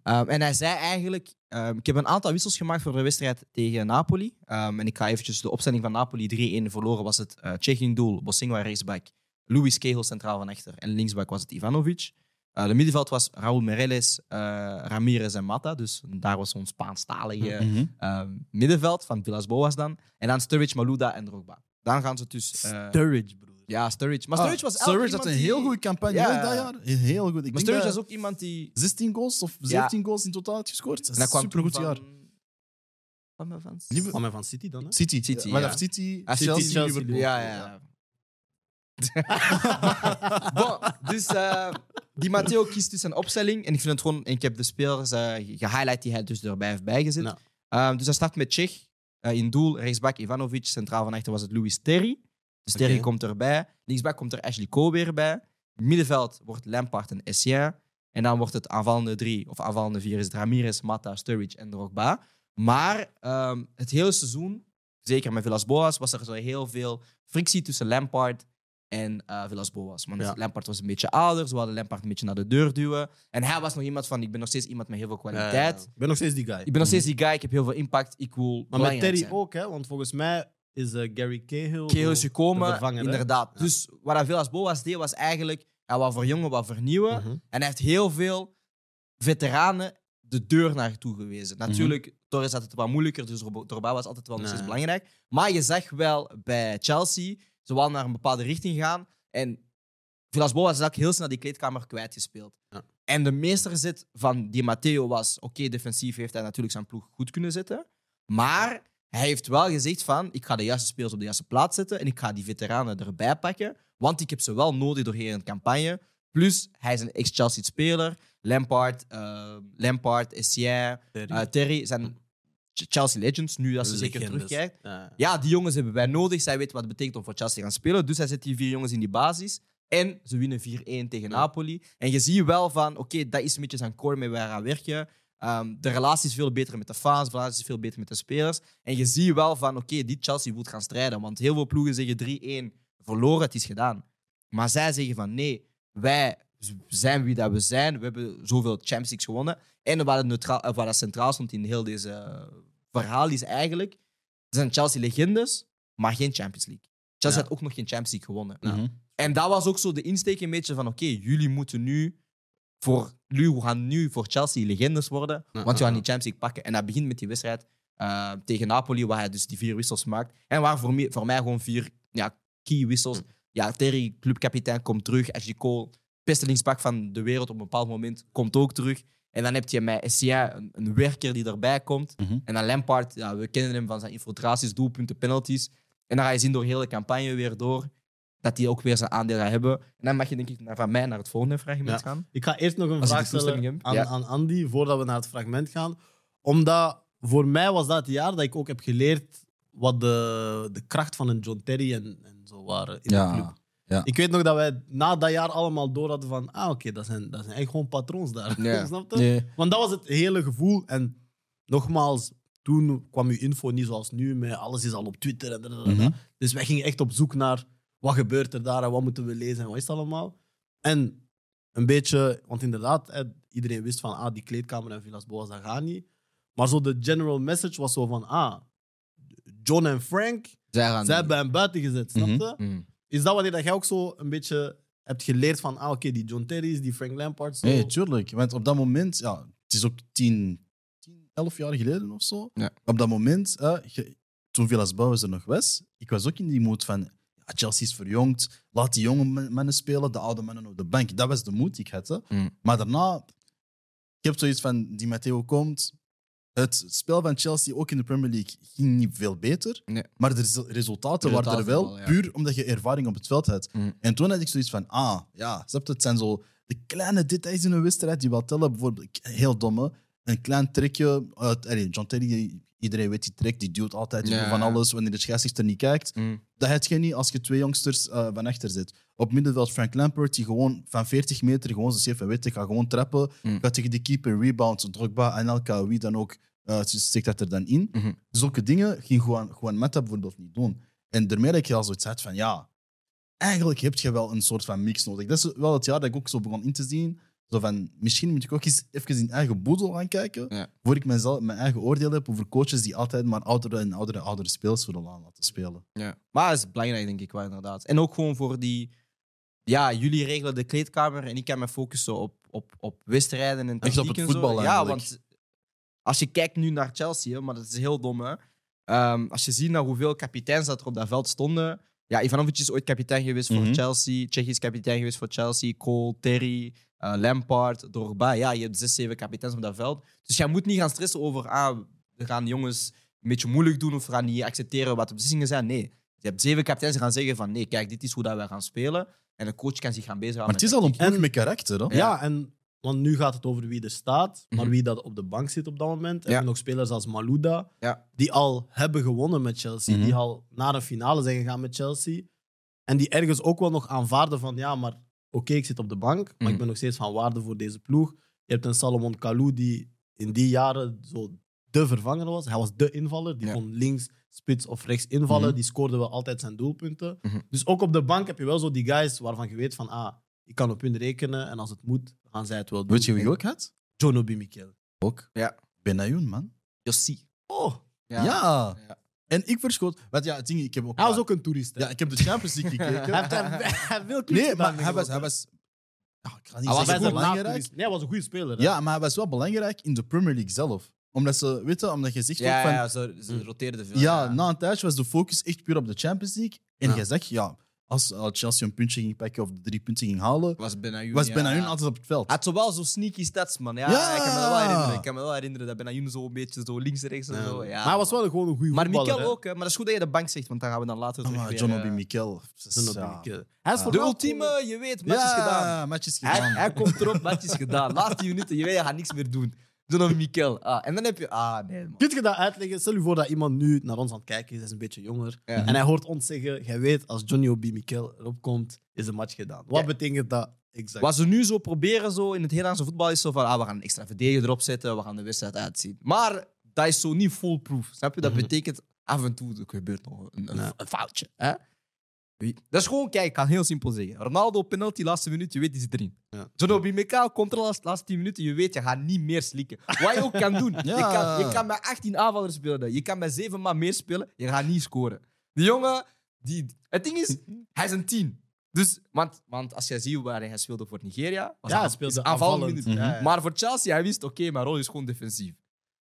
Ehm, en hij zei eigenlijk: ehm, Ik heb een aantal wissels gemaakt voor de wedstrijd tegen Napoli. En ik ga eventjes de opstelling van Napoli 3-1 verloren. Was het uh, Tsjechië doel, Bosingwa rechtsback, Luis Kegel centraal van achter en linksback was het Ivanovic. Uh, de middenveld was Raúl Meireles, uh, Ramirez en Mata. Dus daar was zo'n Spaanstalige uh, middenveld van Villas Boas dan. En dan Sturridge, Malouda en Drogba. Dan gaan ze dus... uh, Sturridge, broer. Ja, Sturridge. Maar Ah, Sturridge was elk Sturridge had iemand een heel die- goede campagne Ja, ja, dat ja. jaar. Heel goed. Ik Maar Sturridge was ook iemand die... 16 goals of 17 goals in totaal had gescoord. Dat En dat is kwam een supergoed toen jaar. Van... Van, van... Van mij van City dan, hè? City. City, Maar ja. dat City, Ah, City, Chelsea, Liverpool. Ja, ja, ja. bon, dus eh, die Matteo kiest dus een opstelling. En ik vind het gewoon... En ik heb de spelers eh, gehighlight die hij dus erbij heeft bijgezet. Ehm, dus hij start met Tsjech. eh, in doel, rechtsback Ivanovic. Centraal van achter was het Luis Terry. Dus Terry komt erbij. Linksback komt er Ashley Cole weer bij. Middenveld wordt Lampard en Essien. En dan wordt het aanvallende drie, of aanvallende vier, is Ramirez, Mata, Sturridge en Drogba. Maar ehm, het hele seizoen, zeker met Villas Boas, was er zo heel veel frictie tussen Lampard en eh Villas Boas. Ja. Lampard was een beetje ouder, ze wilden Lampard een beetje naar de deur duwen. En hij was nog iemand van, ik ben nog steeds iemand met heel veel kwaliteit. Ik ben nog steeds die guy. Ik ben nog steeds die guy, ik heb heel veel impact, ik wil Maar met Terry zijn. ook, hè? Want volgens mij is eh, Gary Cahill... Keel is gekomen, vervanger, inderdaad. Ja. Dus wat hij Villas Boas deed, was eigenlijk, hij wou verjongen, wat vernieuwen. Mhm. En hij heeft heel veel veteranen de deur naartoe gewezen. Natuurlijk, Torres had het wat moeilijker, dus Drogba was altijd wel nog steeds Nee. belangrijk. Maar je zag wel bij Chelsea, ze wilden naar een bepaalde richting gaan. En Villas Boas is ook heel snel die kleedkamer kwijtgespeeld. Ja. En de meesterzet van Di Matteo was, oké, defensief heeft hij natuurlijk zijn ploeg goed kunnen zetten. Maar hij heeft wel gezegd van, ik ga de juiste spelers op de juiste plaats zetten en ik ga die veteranen erbij pakken, want ik heb ze wel nodig doorheen een campagne. Plus, hij is een ex-Chelsea-speler. Lampard, eh, Lampard, Essien, Terry. eh, Terry zijn Chelsea Legends, nu dat ze zeker terugkijkt. Ja. Ja, die jongens hebben wij nodig. Zij weten wat het betekent om voor Chelsea te gaan spelen. Dus hij zet die vier jongens in die basis. En ze winnen 4-1 tegen. Napoli. En je ziet wel van, oké, dat is een beetje zijn core mee waar hij aan werken. Ehm, de relatie is veel beter met de fans, de relatie is veel beter met de spelers. En je ziet wel van, oké, die Chelsea moet gaan strijden. Want heel veel ploegen zeggen 3-1 verloren, het is gedaan. Maar zij zeggen van, nee, wij zijn wie dat we zijn. We hebben zoveel Champions League gewonnen. En wat, het neutraal, of wat dat centraal stond in heel deze eh, verhaal is eigenlijk... Er zijn Chelsea-legendes, maar geen Champions League. Chelsea had ook nog geen Champions League gewonnen. Mhm. En dat was ook zo de insteek een beetje van oké, jullie moeten nu voor jullie gaan nu voor Chelsea legendes worden, want je ja, gaat die Champions League pakken. En dat begint met die wedstrijd eh, tegen Napoli, waar hij dus die vier wissels maakt. En waar voor mij, voor mij gewoon vier ja, key wissels. Ja, Terry, clubkapitein, komt terug. Ashley Cole, beste van de wereld op een bepaald moment, komt ook terug. En dan heb je met Essien, een, een werker die erbij komt. Mhm. En dan Lampard, ja, we kennen hem van zijn infiltraties, doelpunten, penalties. En dan ga je zien door heel de campagne weer door dat hij ook weer zijn aandeel gaat hebben. En dan mag je denk ik naar, van mij naar het volgende fragment Ja. gaan. Ik ga eerst nog een Als vraag stellen aan, ja. aan Andy voordat we naar het fragment gaan. Omdat voor mij was dat het jaar dat ik ook heb geleerd wat de, de kracht van een John Terry en, en zo waren in de club. Ja. Ik weet nog dat wij na dat jaar allemaal door hadden van, ah oké, dat, zijn, dat zijn eigenlijk gewoon patroons daar. Ja. Snap je? Want dat was het hele gevoel. En nogmaals, toen kwam uw info niet zoals nu, met alles is al op Twitter. En. Mhm. Dus wij gingen echt op zoek naar wat gebeurt er daar en wat moeten we lezen en wat is het allemaal. En een beetje, want inderdaad, hè, iedereen wist van, ah, die kleedkamer en Villas Boas, dat gaat niet. Maar zo de general message was zo van, ah, John en Frank, Zij gaan zij hebben hem buiten gezet, snap Mhm. je? Mhm. Is dat wanneer dat jij ook zo een beetje hebt geleerd van, ah, oké, die John Terry's, die Frank Lampard, zo. Nee, tuurlijk. Want op dat moment, ja, het is ook 10, 10 11 jaar geleden of zo. Ja. Op dat moment, eh, ge- toen Villas Bouwers er nog was, ik was ook in die moed van, ja, Chelsea is verjongd, laat die jonge mannen spelen, de oude mannen op de bank. Dat was de moed die ik had. hè. Mm. Maar daarna, ik heb zoiets van, die Matteo komt. Het spel van Chelsea, ook in de Premier League, ging niet veel beter. Nee. Maar de resu- resultaten De waren er resultaten wel, wel, ja. puur omdat je ervaring op het veld had. Mm. En toen had ik zoiets van, ah, ja, snap het zijn zo de kleine details in een wedstrijd die wel tellen. Bijvoorbeeld, ik- heel domme, een klein trekje. uit allee, John Terry, iedereen weet die trek, die duwt altijd die Ja. doet van alles wanneer de scheidsrechter niet kijkt. Mm. Dat heb je niet als je twee jongsters eh, van achter zit. Op middenveld Frank Lampert, die gewoon van 40 meter gewoon zo even weet, gaat gewoon trappen. Mm. Gaat tegen de keeper, rebound, Drogba, Anelka, wie dan ook, eh steekt dat er dan in. Mhm. Zulke dingen ging gewoon, gewoon Meta bijvoorbeeld niet doen. En daarmee dat ik al zoiets had van, ja, eigenlijk heb je wel een soort van mix nodig. Dat is wel het jaar dat ik ook zo begon in te zien. Zo van, misschien moet ik ook eens even in eigen boedel gaan kijken, Ja. voor ik mezelf, mijn eigen oordeel heb over coaches die altijd maar oudere en oudere, oudere spelers willen aan laten spelen. Ja. Maar het is belangrijk, denk ik wel, inderdaad. En ook gewoon voor die... Ja, jullie regelen de kleedkamer en ik kan me focussen op, op, op wedstrijden en Echt op het en zo. voetbal Ja, want als je kijkt nu naar Chelsea, hè, maar dat is heel dom, hè. Ehm, als je ziet naar hoeveel kapiteins dat er op dat veld stonden... Ja, Ivanovic is ooit kapitein geweest voor Mhm. Chelsea. Tsjechisch kapitein geweest voor Chelsea. Cole, Terry, eh, Lampard, Drogba. Ja, je hebt zes, zeven kapiteins op dat veld. Dus jij moet niet gaan stressen over... Ah, we gaan de jongens een beetje moeilijk doen of we gaan niet accepteren wat de beslissingen zijn. Nee, je hebt zeven kapiteins die gaan zeggen van nee, kijk, dit is hoe dat wij gaan spelen. En de coach kan zich gaan bezighouden Maar het is al een ploeg En- met karakter. Hè? Ja, en want nu gaat het over wie er staat, maar Mhm. wie dat op de bank zit op dat moment. En Ja. nog spelers als Malouda, Ja. die al hebben gewonnen met Chelsea, Mhm. die al naar een finale zijn gegaan met Chelsea. En die ergens ook wel nog aanvaarden van, ja, maar oké, ik zit op de bank, maar Mhm. ik ben nog steeds van waarde voor deze ploeg. Je hebt een Salomon Kalou die in die jaren zo de vervanger was. Hij was de invaller, die Ja. kon links, spits of rechts invallen. Mhm. Die scoorde wel altijd zijn doelpunten. Mhm. Dus ook op de bank heb je wel zo die guys waarvan je weet van, ah, ik kan op hun rekenen en als het moet, gaan zij het wel doen. Weet je wie ik ook had? John Obi Mikel. Ook. Ja. Benayoun, man. Jossie. Oh, Ja. Ja. En ik verschoot... Want ja, het ding, ik heb ook... hij was ook een toerist. hè? Ja, ik heb de Champions League gekeken. Hij heeft hij clubs nee, maar hij was... Hij was ja, ik ga niet Hij was zeggen belangrijk. Nee, hij was een goede speler. hè? Ja, maar hij was wel belangrijk in de Premier League zelf. Omdat ze, weet je, omdat je zegt Ja, ook van... ja, Ja, ze, ze Mm. roteerden veel. na een tijdje was de focus echt puur op de Champions League. En Ja. je zegt, ja, als uh, Chelsea een puntje ging pakken of de drie punten ging halen, Was Benayoun. was ja. Benayoun altijd op het veld. Hij had zo wel zo sneaky stats, man. Ja, Ja. Ik, kan me dat wel herinneren. ik kan me wel herinneren dat Benayoun zo een beetje zo links en rechts en zo. Ja, maar hij was wel gewoon een goede Maar voetballer. Mikel ook, hè. maar dat is goed dat je de bank zegt, want dan gaan we dan later Ah, terug maar weer, John Obi Mikel. Hij is voor De ultieme, je weet, match is gedaan. match is Hij, gedaan. hij komt erop, match is gedaan. Laatste minuten, je weet, je gaat niks meer doen. John Obi Mikel. Ah, en dan heb je... Ah, nee, man. Kun je dat uitleggen? Stel je voor dat iemand nu naar ons aan het kijken is, hij is een beetje jonger. Ja. En hij hoort ons zeggen: Jij weet, als Johnny Obi Mikel erop komt, is de match gedaan. Wat Ja. betekent dat exact? Wat ze nu zo proberen zo in het Nederlandse voetbal is zo van, ah, we gaan een extra verdediger erop zetten, we gaan de wedstrijd uitzien. Maar dat is zo niet foolproof. Snap je? Dat Mhm. betekent af en toe er gebeurt nog een, een, een foutje. Hè? Wie- Dat is gewoon, kijk, ik kan heel simpel zeggen. Ronaldo, penalty, laatste minuut, je weet, die zit erin. Ja. John Obi Mikel komt er laatste, laatste 10 minuten, je weet, je gaat niet meer slikken. Wat je ook kan doen. Je, kan, je kan met 18 aanvallers spelen, je kan met 7 man meer spelen, je gaat niet scoren. Die jongen, die, het ding is, hij is een 10. Dus, want, want als je ziet waar hij speelde voor Nigeria, was Ja, hij speelde aanvallend Mhm. Ja, ja. Maar voor Chelsea, hij wist, oké, mijn rol is gewoon defensief.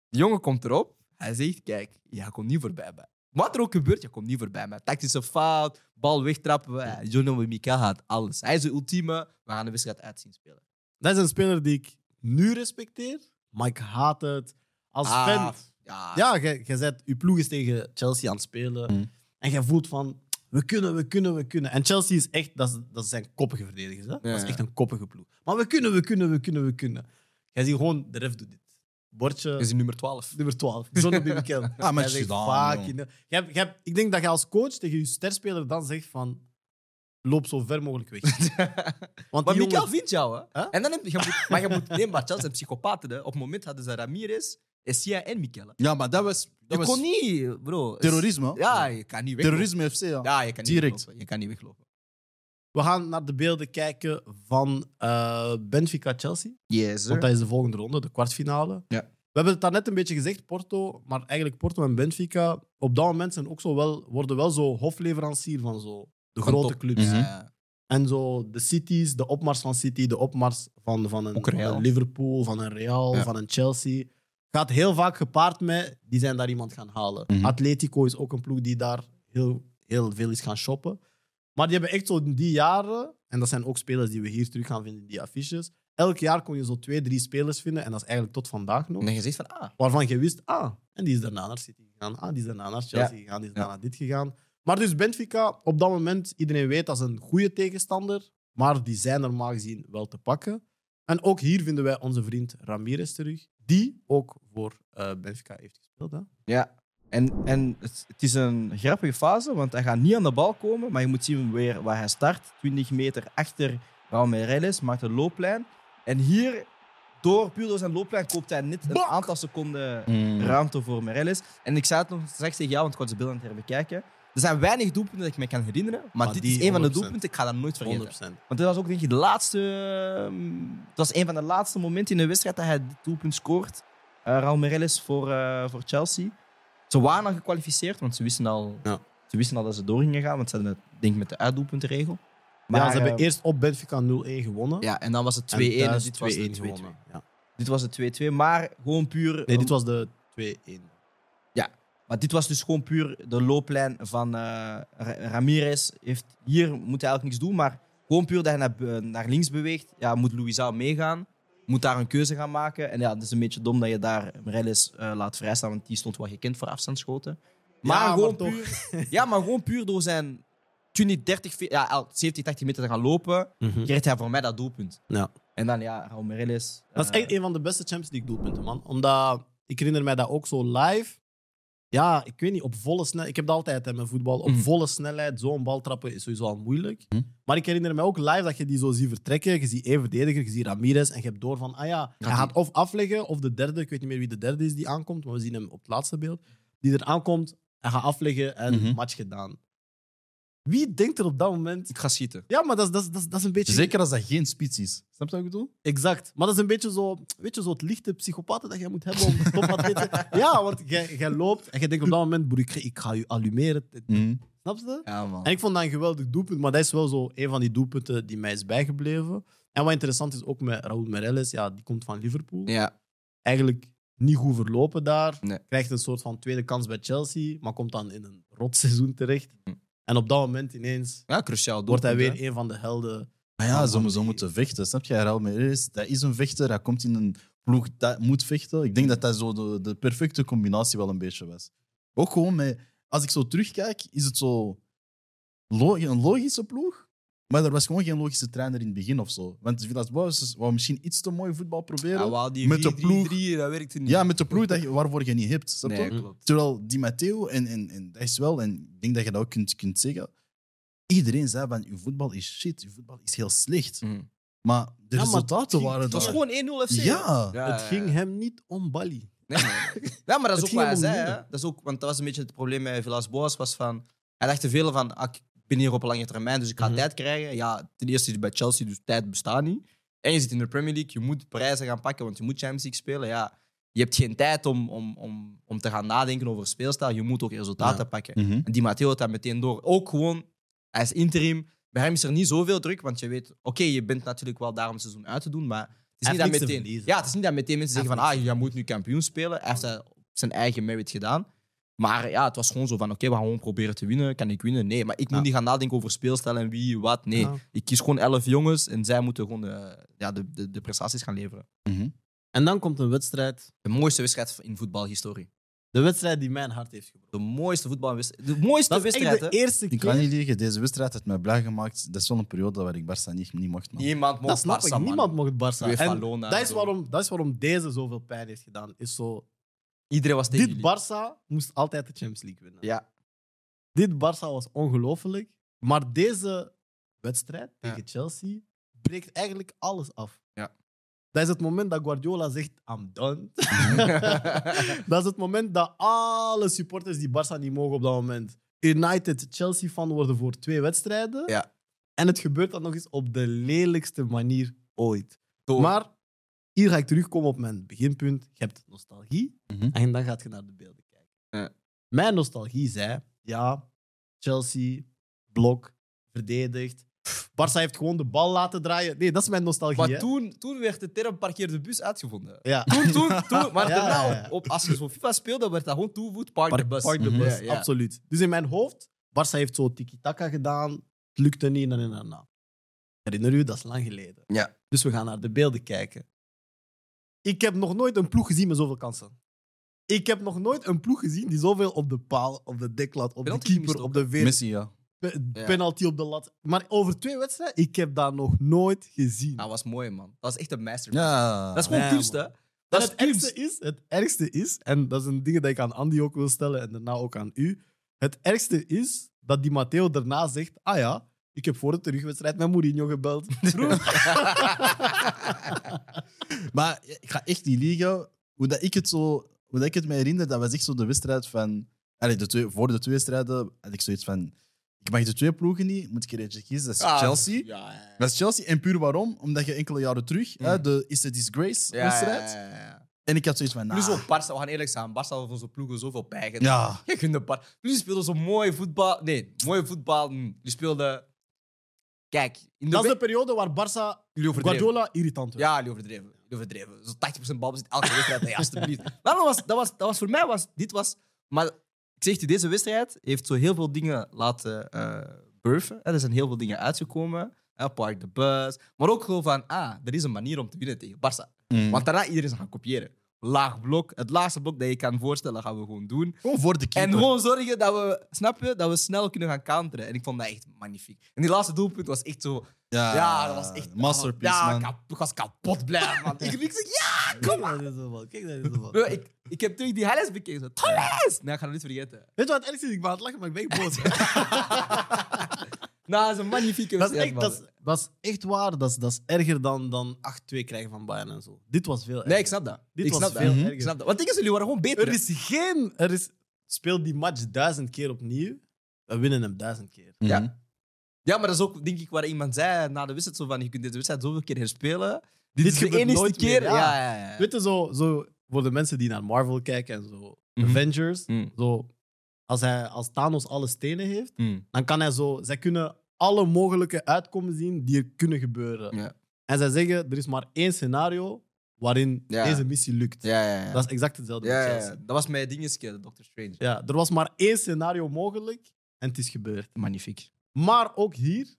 Die jongen komt erop, hij zegt, kijk, jij komt niet voorbij mij. Wat er ook gebeurt, je komt niet voorbij mij. Tactische fout, bal wegtrappen, eh, John Mika had alles. Hij is de ultieme, we gaan de wedstrijd uitzien spelen. Dat is een speler die ik nu respecteer, maar ik haat het. Als Ah, fan ja. Jij zet, je ploeg is tegen Chelsea aan het spelen. Mm. En jij voelt van, we kunnen, we kunnen, we kunnen. En Chelsea is echt, dat, is, dat zijn koppige verdedigers. Hè? dat is echt een koppige ploeg. Maar we kunnen, we kunnen, we kunnen, we kunnen. Jij ziet gewoon, de ref doet dit. Bordje, Dat is nummer 12. nummer 12. Zonder Mikel. Ah, Jij zegt gedaan, vaak in de- Jij hebt- jij hebt- Ik denk dat je als coach tegen je sterspeler dan zegt van, loop zo ver mogelijk weg. Want Maar die jongen- vindt jou, hè? Huh? En dan heb je, je moet, maar je moet, nee, maar Chelsea zijn psychopaten, hè? Op het moment hadden ze Ramirez, Essia en Mikel. hè. Ja, maar dat was, Je dat was kon niet, bro. terrorisme. hè? Ja, je kan niet weglopen. Terrorisme FC, ja. Ja, je kan niet Direct. weglopen. Je kan niet weglopen. We gaan naar de beelden kijken van eh, Benfica-Chelsea. Yes, Want dat is de volgende ronde, de kwartfinale. Ja. We hebben het daarnet een beetje gezegd, Porto. Maar eigenlijk Porto en Benfica, op dat moment zijn ook zo wel, worden wel zo hofleverancier van zo de Van grote top. clubs. Mhm. Ja. En zo de cities, de opmars van City, de opmars van, van, een, van Liverpool, van een Real, Ja. van een Chelsea. Gaat heel vaak gepaard met, die zijn daar iemand gaan halen. Mhm. Atletico is ook een ploeg die daar heel, heel veel is gaan shoppen. Maar die hebben echt zo in die jaren, en dat zijn ook spelers die we hier terug gaan vinden in die affiches. Elk jaar kon je zo twee, drie spelers vinden, en dat is eigenlijk tot vandaag nog. En je zegt van, ah, Waarvan je wist, ah, en die is daarna naar City gegaan. Ah, die is daarna naar Chelsea gegaan. Die is daarna naar dit gegaan. Maar dus Benfica, op dat moment, iedereen weet dat is een goede tegenstander. Maar die zijn normaal gezien wel te pakken. En ook hier vinden wij onze vriend Ramirez terug. die ook voor eh, Benfica heeft gespeeld. Hè? Ja, en, en het, het is een grappige fase, want hij gaat niet aan de bal komen, maar je moet zien weer waar hij start. 20 meter achter Raul Meireles, maakt een looplijn. En hier, door, puur door zijn looplijn, koopt hij net een aantal seconden Mm. ruimte voor Meireles. En ik zei het nog straks tegen jou, want ik was de beelden aan het herbekijken. Er zijn weinig doelpunten dat ik me kan herinneren, maar, Maar dit is een van de 100%. doelpunten, ik ga dat nooit vergeten. 100%. Want dit was ook denk ik de laatste. ehm, Het was een van de laatste momenten in de wedstrijd dat hij dit doelpunt scoort. Uh, Raul voor, eh, voor Chelsea. Ze waren al gekwalificeerd, want ze wisten al, Ja. ze wisten al dat ze door gingen gaan. Want ze hadden het denk ik met de uitdoelpuntenregel. Maar ja, ze hebben eh, eerst op Benfica 0-1 gewonnen. ja, en dan was het 2-1. en dit was de 2-1 2-2. gewonnen. Ja. Dit was de 2-2, maar gewoon puur. Nee, dit was de 2-1. Maar dit was dus gewoon puur de looplijn van eh, Ra- Ramirez. Heeft, hier moet hij eigenlijk niks doen, maar gewoon puur dat hij naar, be- naar links beweegt. Ja, moet Louisa meegaan. Moet daar een keuze gaan maken. En ja, het is een beetje dom dat je daar Mireles eh laat vrijstaan, want die stond wel gekend voor afstandsschoten. Maar, Ja, gewoon maar puur, ja, maar gewoon puur door zijn 20, 30, ve- ja, al 70, 80 meter te gaan lopen, kreeg hij voor mij dat doelpunt. Ja. En dan, ja, Raul Mireles. Dat is eh, echt een van de beste Champions League doelpunten, man. Omdat, ik herinner mij dat ook zo live. Ja, ik weet niet, op volle snelheid. Ik heb dat altijd hè, met voetbal. Op Mhm. volle snelheid zo'n bal trappen is sowieso al moeilijk. Mhm. Maar ik herinner me ook live dat je die zo ziet vertrekken. Je ziet één verdediger, je ziet Ramirez. En je hebt door van, ah ja, hij gaat of afleggen of de derde. Ik weet niet meer wie de derde is die aankomt, maar we zien hem op het laatste beeld. Die er aankomt, hij gaat afleggen en Mhm. match gedaan. Wie denkt er op dat moment... Ik ga schieten. Ja, maar dat is, dat is, dat is, dat is een beetje... Zeker als dat geen spits is. Snap je wat ik bedoel? Exact. Maar dat is een beetje zo, weet je, zo het lichte psychopaten dat jij moet hebben om topatleten. ja, want jij, jij loopt en je denkt op dat moment, broer, ik, ga- ik ga je allumeren. Snap je? Ja, man. En ik vond dat een geweldig doelpunt, maar dat is wel zo een van die doelpunten die mij is bijgebleven. En wat interessant is ook met Raúl Meireles, ja, die komt van Liverpool. Ja, Eigenlijk niet goed verlopen daar. Nee. Krijgt een soort van tweede kans bij Chelsea, maar komt dan in een rotseizoen terecht. Hm. En op dat moment ineens ja wordt cruciaal hij doelpunt, weer hè. een van de helden. Maar ja, ze die- moeten vechten. Snap je? Real Mendes, dat is een vechter. Hij komt in een ploeg dat moet vechten. Ik denk dat dat zo de, de perfecte combinatie wel een beetje was. Ook gewoon met... Als ik zo terugkijk, is het zo lo- een logische ploeg. Maar er was gewoon geen logische trainer in het begin of zo. Want Villas-Boas wou misschien iets te mooi voetbal proberen. Ja, die Met de 4-3-3, ploeg. dat werkte niet. Ja, met de ploeg dat je, waarvoor je niet hebt. Snap je? nee, klopt. Terwijl Di Matteo, en, en, en dat is wel, en ik denk dat je dat ook kunt, kunt zeggen. Iedereen zei van, uw voetbal is shit, uw voetbal is heel slecht. Mhm. Maar de Ja, maar resultaten het waren Het was daar. gewoon 1-0 FC. Ja. hè? het ging hem niet om Bali. Nee. Ja, maar dat is ook wat hij zei. Hè? Dat is ook, want dat was een beetje het probleem met Villas Boas. Was van, hij dacht te veel van, ah, ben hier op een lange termijn, dus ik ga Mhm. tijd krijgen. Ja, ten eerste is bij Chelsea, dus tijd bestaat niet. En je zit in de Premier League, je moet prijzen gaan pakken, want je moet Champions League spelen. Ja, je hebt geen tijd om, om, om, om te gaan nadenken over speelstijl. Je moet ook resultaten Ja. pakken. Mhm. En die Matteo dat meteen door. Ook gewoon, hij is interim. Bij hem is er niet zoveel druk, want je weet, oké, je bent natuurlijk wel daar om het seizoen uit te doen, maar het is niet dat meteen. Ja, het is niet dat meteen mensen zeggen van, ah, te moet nu kampioen spelen. Hij heeft dat op zijn eigen merit gedaan. Maar ja, het was gewoon zo van, oké, we gaan gewoon proberen te winnen. Kan ik winnen? Nee, maar ik moet Ja. niet gaan nadenken over speelstijl en wie, wat. Nee, Ja. ik kies gewoon elf jongens en zij moeten gewoon de, ja, de, de, de prestaties gaan leveren. Mhm. En dan komt een wedstrijd. De mooiste wedstrijd in voetbalhistorie. De wedstrijd die mijn hart heeft gebroken. De mooiste voetbalwedstrijd. De mooiste Dat wedstrijd, de hè? eerste Ik kan keer. niet liegen, deze wedstrijd heeft mij blij gemaakt. Dat is wel een periode waar ik Barça niet, niet mocht. Man. Niemand mocht Dat Barça, ik. Niemand mocht Barça. En dat is, waarom, dat is waarom deze zoveel pijn heeft gedaan. Is zo, Iedereen was tegen dit jullie. Barça moest altijd de Champions League winnen. Ja. Dit Barça was ongelooflijk. Maar deze wedstrijd Ja. tegen Chelsea breekt eigenlijk alles af. Ja. Dat is het moment dat Guardiola zegt, I'm done. dat is het moment dat alle supporters die Barça niet mogen op dat moment United Chelsea-fan worden voor twee wedstrijden. Ja. En het gebeurt dan nog eens op de lelijkste manier ooit. Door. Maar hier ga ik terugkomen op mijn beginpunt. Je hebt nostalgie Mhm. en dan gaat je naar de beelden kijken. Ja. Mijn nostalgie zei, ja, Chelsea, blok, verdedigd. Barça heeft gewoon de bal laten draaien. Nee, dat is mijn nostalgie. Maar hè. toen, toen werd de term parkeer de bus uitgevonden. Ja. Toen, toen, toen. Maar Ja, daarna, ja, ja. Op, als je zo FIFA speelde, werd dat gewoon toegevoegd, park, de bus. park de Mhm. bus, Ja, ja. absoluut. Dus in mijn hoofd, Barça heeft zo tiki-taka gedaan. Het lukte niet en en en en. Herinner u, dat is lang geleden. Ja. Dus we gaan naar de beelden kijken. Ik heb nog nooit een ploeg gezien met zoveel kansen. Ik heb nog nooit een ploeg gezien die zoveel op de paal, op de deklat, op Penalty de keeper, op de veer, Messi, ja. pe- Ja. penalty op de lat. Maar over twee wedstrijden, ik heb dat nog nooit gezien. Dat was mooi, man. Dat was echt een masterpiece. Ja. Dat is gewoon Ja, kunst, hè? Dat is het ergste is, het ergste is, en dat is een ding dat ik aan Andy ook wil stellen en daarna ook aan u. Het ergste is dat die Matteo daarna zegt: Ah ja, ik heb voor de terugwedstrijd met Mourinho gebeld. Maar ik ga echt niet liegen. Hoe dat ik het, zo, hoe dat ik het me herinner, dat was echt zo de wedstrijd van... Allee, de twee, voor de twee wedstrijden had ik zoiets van... Ik mag de twee ploegen niet, moet ik er eentje kiezen. Dat is Ah, Chelsea. Ja. Dat is Chelsea. En puur waarom? Omdat je enkele jaren terug, hè, Mm. de Is the Disgrace wedstrijd. ja. En ik had zoiets van, Plus nah. ook Barça, we gaan eerlijk zijn. Barça had van zo'n ploegen zoveel pijn gedaan. Ja, Je kunt de Bar... Plus die speelden zo mooi voetbal. Nee, mooi voetbal. hm. Die speelden... Kijk, in de dat is de periode waar Barça Jullie overdreven. Guardiola irritant werd. Ja, jullie overdreven. Jullie overdreven. Zo 80% balbezit elke wedstrijd. Nee, alsjeblieft. Maar dat was, dat, was, dat was voor mij... Was, dit was... Maar ik zeg je, deze wedstrijd heeft zo heel veel dingen laten eh burfen. Er zijn heel veel dingen uitgekomen. hè, Park the bus. Maar ook gewoon van... Ah, er is een manier om te winnen tegen Barça. Mm. Want daarna iedereen is gaan kopiëren. Laag blok. Het laagste blok dat je kan voorstellen, gaan we gewoon doen. gewoon voor de keeper. En gewoon zorgen dat we, snap je, dat we snel kunnen gaan counteren. En ik vond dat echt magnifiek. En die laatste doelpunt was echt zo... ja, Ja, dat was echt... Masterpiece, ja, man. kap- ik was kapot blij, man. ik, ik zeg, ja, Kijk Kijk zo Bro, ik, ik heb terug die highlights bekeken. Zo! Nee, ik ga het niet vergeten. Weet je wat is? Ik ben aan het lachen, maar ik ben boos. Nou, dat is een magnifieke dat, is echt, dat, is, dat is echt waar. Dat is, dat is erger dan, dan 8-2 krijgen van Bayern en zo. Dit was veel erger. Nee, ik snap dat. Dit ik was snap dat. veel Mhm. Ik erger. snap dat. Want dingen jullie waren gewoon beter. Er is geen... Er is, speel die match duizend keer opnieuw. We winnen hem duizend keer. Mhm. Ja. Ja, maar dat is ook, denk ik, waar iemand zei na de wedstrijd: zo van, je kunt deze wedstrijd zoveel keer herspelen. Dit, Dit is de gebeurt enige nooit keer. meer, ja, ja. ja, ja. Weet je, zo, zo voor de mensen die naar Marvel kijken en zo, Mhm. Avengers, Mm. zo, als, hij, als Thanos alle stenen heeft, Mm. dan kan hij zo... Zij kunnen alle mogelijke uitkomen zien die er kunnen gebeuren. Ja. En zij zeggen, er is maar één scenario waarin Ja. deze missie lukt. Ja, ja, ja. Dat is exact hetzelfde ja, ja, ja. Dat was mijn dingetje, Doctor Strange. Ja, er was maar één scenario mogelijk en het is gebeurd. Magnifiek. Maar ook hier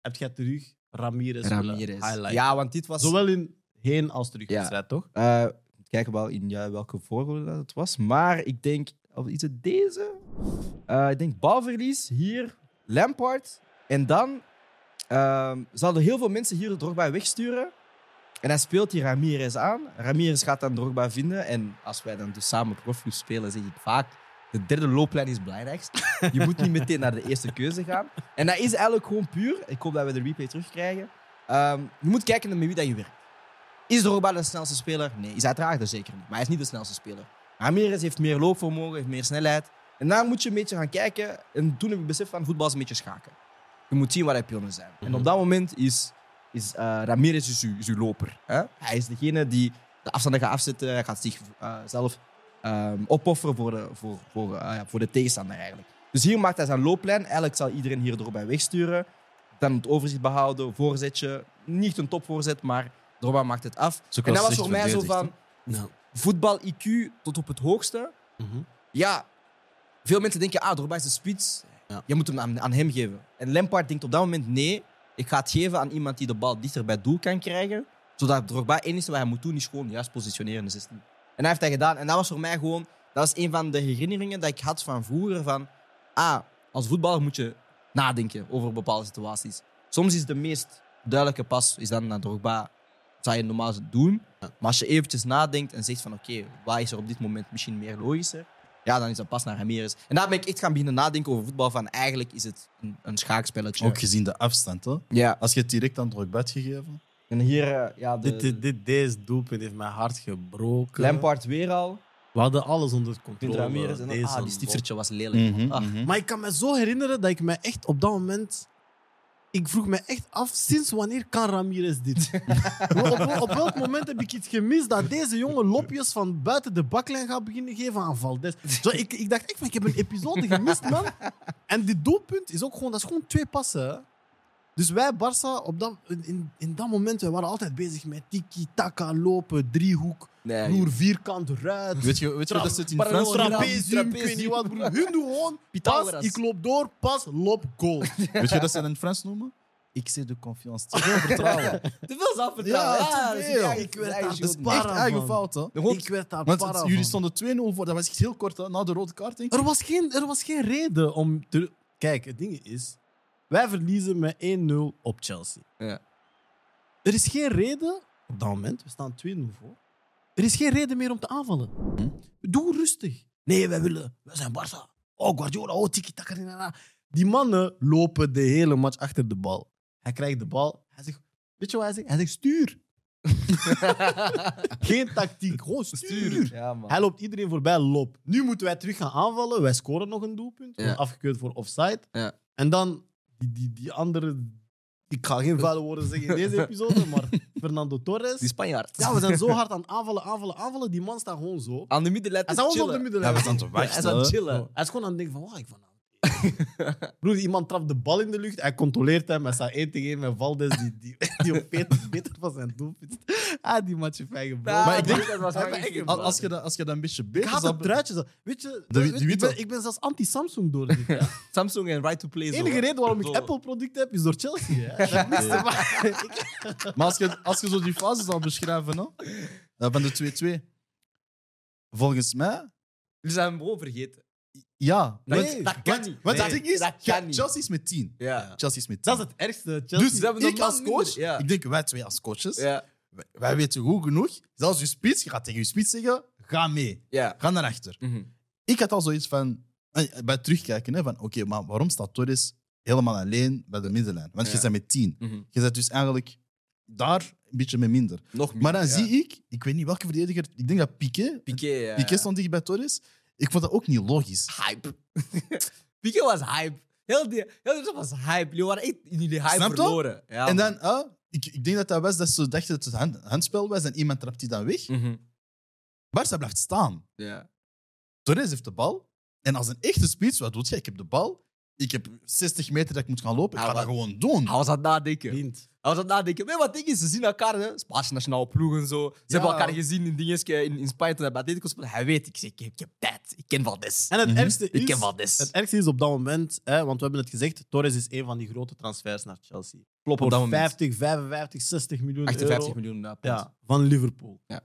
heb jij terug Ramirez, Ramirez. Ja, want dit was... Zowel in heen als terugwedstrijd, toch? Eh, kijken wel in ja, welke volgorde dat het was. Maar ik denk, of is het deze? Eh, ik denk balverlies, hier, Lampard. En dan ehm zouden heel veel mensen hier Drogba wegsturen. En hij speelt hier Ramirez aan. Ramirez gaat dan Drogba vinden. En als wij dan dus samen profvoet spelen, zeg ik vaak... De derde looplijn is het belangrijkst. Je moet niet meteen naar de eerste keuze gaan. En dat is eigenlijk gewoon puur. Ik hoop dat we de replay terugkrijgen. Ehm, je moet kijken naar met wie dat je werkt. Is Drogba de snelste speler? Nee. Is hij traag? Dat zeker niet. Maar hij is niet de snelste speler. Ramirez heeft meer loopvermogen, heeft meer snelheid. En daar moet je een beetje gaan kijken. En toen heb ik besef van voetbal is een beetje schaken. Je moet zien waar hij pionnen zijn. En op dat moment is, is eh, Ramirez is uw, is uw loper. Hè? Hij is degene die de afstanden gaat afzetten. Hij gaat zichzelf opofferen voor de, voor, voor, eh, ja, voor de tegenstander eigenlijk. Dus hier maakt hij zijn looplijn. Eigenlijk zal iedereen hier erbij wegsturen. Dan het overzicht behouden, voorzetje. Niet een topvoorzet, maar Drogba maakt het af. En dat was voor mij zo van. Voetbal IQ tot op het hoogste. Mhm. Ja, veel mensen denken, ah, Drogba is de spits. Ja. Je moet hem aan, aan hem geven. En Lampard denkt op dat moment, nee, ik ga het geven aan iemand die de bal dichter bij het doel kan krijgen. Zodat Drogba, het enige wat hij moet doen, is gewoon juist positioneren in de 16. En hij heeft dat gedaan. En dat was voor mij gewoon, dat was een van de herinneringen dat ik had van vroeger. Van, ah, als voetballer moet je nadenken over bepaalde situaties. Soms is de meest duidelijke pas is dan naar Drogba. Dat zou je normaal doen. Maar als je eventjes nadenkt en zegt van oké, wat is er op dit moment misschien meer logischer? Ja, dan is dat pas naar Ramirez. En daar ben ik echt gaan beginnen nadenken over voetbal. Van eigenlijk is het een, een schaakspelletje. Ook gezien de afstand. Hè? Ja. Als je het direct aan Drogba had gegeven. En hier, eh, ja, de, Dit, dit, dit, deze doelpunt heeft mijn hart gebroken. Lampard weer al. We hadden alles onder controle. Ramirez. En dan, Deze ah, die stiftertje was lelijk. Mhm, Ah. mhm. Maar ik kan me zo herinneren dat ik me echt op dat moment... Ik vroeg me echt af, sinds wanneer kan Ramirez dit? op, welk moment heb ik iets gemist dat deze jongen lopjes van buiten de baklijn gaat beginnen geven aan Valdes? Zo, ik, ik dacht echt van, ik heb een episode gemist, man. En dit doelpunt is ook gewoon, dat is gewoon twee passen. hè. Dus wij, Barça, op dat, in, in dat moment, we waren altijd bezig met tiki-taka, lopen, driehoek, Nee, vloer, vierkant, ruit. Weet je, weet je wat dat zit in Parallel- Frans? Trapezium, ik weet niet wat, broer. Hun doen gewoon pas, ik loop door, pas, loop, goal. Weet je dat ze in het Frans noemen? Ik zeg de confiance. Te veel vertrouwen. Te veel zelfvertrouwen. Ja, is eigen- Ik werd eigen daar spara Echt eigen fout, hè? Ik werd daar Want para jullie stonden 2-0 voor. Dat was echt heel kort, hè? Na de rode kaart, denk ik. Er was, geen, er was geen reden om te... Kijk, het ding is... Wij verliezen met 1-0 op Chelsea. Ja. Er is geen reden... Op dat moment, we staan 2-0 voor. Er is geen reden meer om te aanvallen. Doe rustig. Nee, wij willen. Wij zijn Barça. Oh, Guardiola. Oh, tiki taka. Die mannen lopen de hele match achter de bal. Hij krijgt de bal. Hij zegt, weet je wat hij zegt? Hij zegt, stuur. geen tactiek, gewoon stuur. Ja. Hij loopt iedereen voorbij, loop. Nu moeten wij terug gaan aanvallen. Wij scoren nog een doelpunt. Ja. Afgekeurd voor offside. Ja. En dan die, die, die andere... Ik ga geen vuile woorden zeggen in deze episode, maar Fernando Torres. Die Spanjaard. Ja, we zijn zo hard aan aanvallen, aanvallen, aanvallen. Die man staat gewoon zo. Aan de middenlijn Hij staat gewoon op de middenlijn. Hij is wachten. aan het hè. chillen. Hij is gewoon aan het denken van, waar ik van? Broer, iemand trapt de bal in de lucht, hij controleert hem, hij staat 1 tegen 1 met Valdes, die, die, die op Peter, Peter van zijn doelpunt. Ah, die match heeft hij gebroken. Maar ik denk- dat was hij heeft Als, als, je dat, als je dat een beetje Ik beter haat zou het truitje. zo. Weet je, De- weet- die ik, witte. ben, ik ben zelfs anti-Samsung door dit. Samsung en Right to Play. De zo. enige reden waarom ik Zo. Apple-producten heb, is door Chelsea. Hè. Dat. Ik- Maar als je, als je zo die fase zou beschrijven hè, eh, van de 2-2, volgens mij, Jullie zijn hem gewoon vergeten. Ja. Nee, want, dat kan niet. Want Nee, het ding is, dat kan niet. Chelsea is met 10. Ja. Chelsea is met 10. Dat is het ergste. Chelsea. dus hebben ik als coach, ja. ik denk wij twee als coaches, Ja. wij, wij weten goed genoeg, zelfs je spits, je gaat tegen je spits zeggen, ga mee, Ja. ga naar achter. Mhm. Ik had al zoiets van, eh, bij terugkijken, hè, van oké, maar waarom staat Torres helemaal alleen bij de middenlijn? Want je bent met 10. Mhm. Je bent dus eigenlijk daar een beetje met minder. Nog. Maar dan zie ik, ik weet niet welke verdediger, ik denk dat Piqué, Piqué. Piqué stond dicht bij Torres. Ik vond dat ook niet logisch. Hype. Piqué was hype. Heel die, heel die was hype. Jullie waren echt in jullie hype Snap verloren. Ja, en dan, ah, ik, ik denk dat dat was dat ze dachten dat het hand, handspel was en iemand trapt die dan weg. Mhm. Barça blijft staan. Ja. Torres heeft de bal. En als een echte spits, wat doet je? Ik heb de bal. Ik heb 60 meter dat ik moet gaan lopen. Ik Ah, ga dat gewoon doen. Hij was aan het nadenken. Hij was aan het nadenken. Weet je wat ding is? Ze zien elkaar, hè? Spaanse nationale ploeg en zo. Ze hebben elkaar gezien in dingetjes in, in Spanje toen hij bij Atletico speelde. Hij weet, ik, zeg, ik, heb, ik heb tijd. Ik ken Valdes. En het Mhm. ergste is... Ik ken Valdes. Het ergste is op dat moment, hè, want we hebben het gezegd, Torres is een van die grote transfers naar Chelsea. Klopt op dat moment. 50, 55, 60 miljoen 58 euro miljoen ja, van Liverpool. Ja.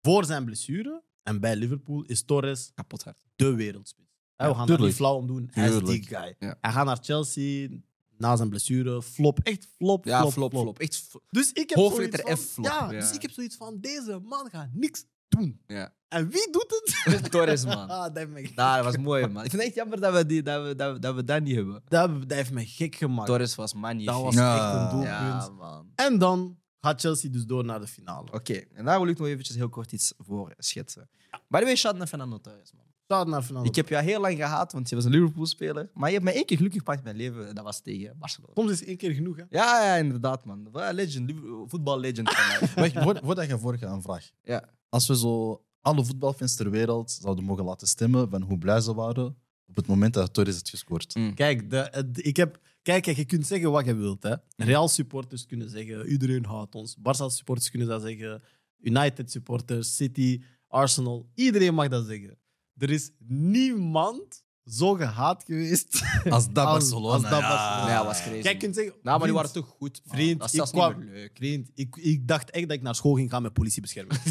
Voor zijn blessure en bij Liverpool is Torres Kapot hard. de wereldspits. We Ja, gaan daar niet flauw om doen. Hij is die guy. Ja. Hij gaat naar Chelsea na zijn blessure. Flop, echt flop, Ja, flop, flop, flop. Echt fl- Dus ik heb Hoofdletter zoiets F van, flop, Ja, ja. dus ik heb zoiets van, deze man gaat niks doen. Ja. En wie doet het? Torres, man. Ah, dat heeft me, dat was mooi, man. Ik vind het echt jammer dat we, die, dat we, dat we, dat we dat niet hebben. dat, dat heeft me gek gemaakt. Torres was magnifiek. dat was Ja. echt een doelpunt. Ja, man. En dan gaat Chelsea dus door naar de finale. Oké, en daar wil ik nog eventjes heel kort iets voor schetsen. By the way, shout naar Fernando Torres, man. Shout naar finale. Ik heb jou heel lang gehaat, want je was een Liverpool-speler. Maar je hebt mij één keer gelukkig gepakt in mijn leven. Dat was tegen Barcelona. Soms is één keer genoeg, hè? Ja, ja, inderdaad, man. Wat een legend. Liver- Voetbal-legend van mij. Wacht, voor- voordat je voorgaat, een vraag. Ja. Als we zo alle voetbalfans ter wereld zouden mogen laten stemmen van hoe blij ze waren op het moment dat Torres het gescoord. Mm. Kijk, de, het- ik heb, kijk, kijk, je kunt zeggen wat je wilt. Hè. Real supporters kunnen zeggen, iedereen haat ons. Barça supporters kunnen dat zeggen. United supporters, City, Arsenal. Iedereen mag dat zeggen. Er is niemand zo gehaat geweest. Als dat Als- Barcelona. als dat ja. Barcelona. Nee, dat was crazy. Jij kunt zeggen, Nou, maar die waren toch goed. man. Vriend, dat is ik kwam- niet meer leuk. Vriend, ik, ik dacht echt dat ik naar school ging gaan met politiebescherming.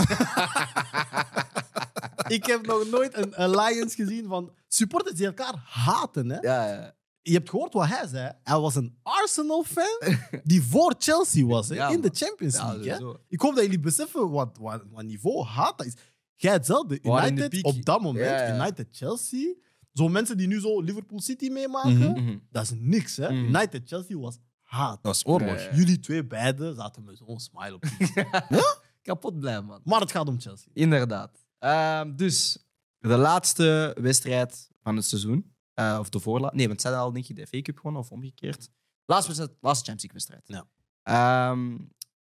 ik heb nog nooit een alliance gezien van supporters die elkaar haten. Hè? Ja, ja. Je hebt gehoord wat hij zei. Hij was een Arsenal-fan die voor Chelsea was hè, Ja, in de. Champions Ja, League. hè. Ik hoop dat jullie beseffen wat, wat, wat niveau haat dat is. Jij hetzelfde. De United op dat moment, Ja, ja. United-Chelsea. Zo mensen die nu zo Liverpool-City meemaken, Mhm. Mhm. dat is niks. hè. Mhm. United-Chelsea was haat. Dat was oorlog. Nee. Jullie twee beiden zaten met zo'n smile op. je gezicht. Kapot blij, man. maar het gaat om Chelsea. Inderdaad. Ehm, dus de laatste wedstrijd van het seizoen. eh, of de voorlaatste. Nee, want het zijn al ik de FA Cup gewonnen of omgekeerd. Laatste, wedstrijd, laatste Champions League wedstrijd. Ja. Ehm,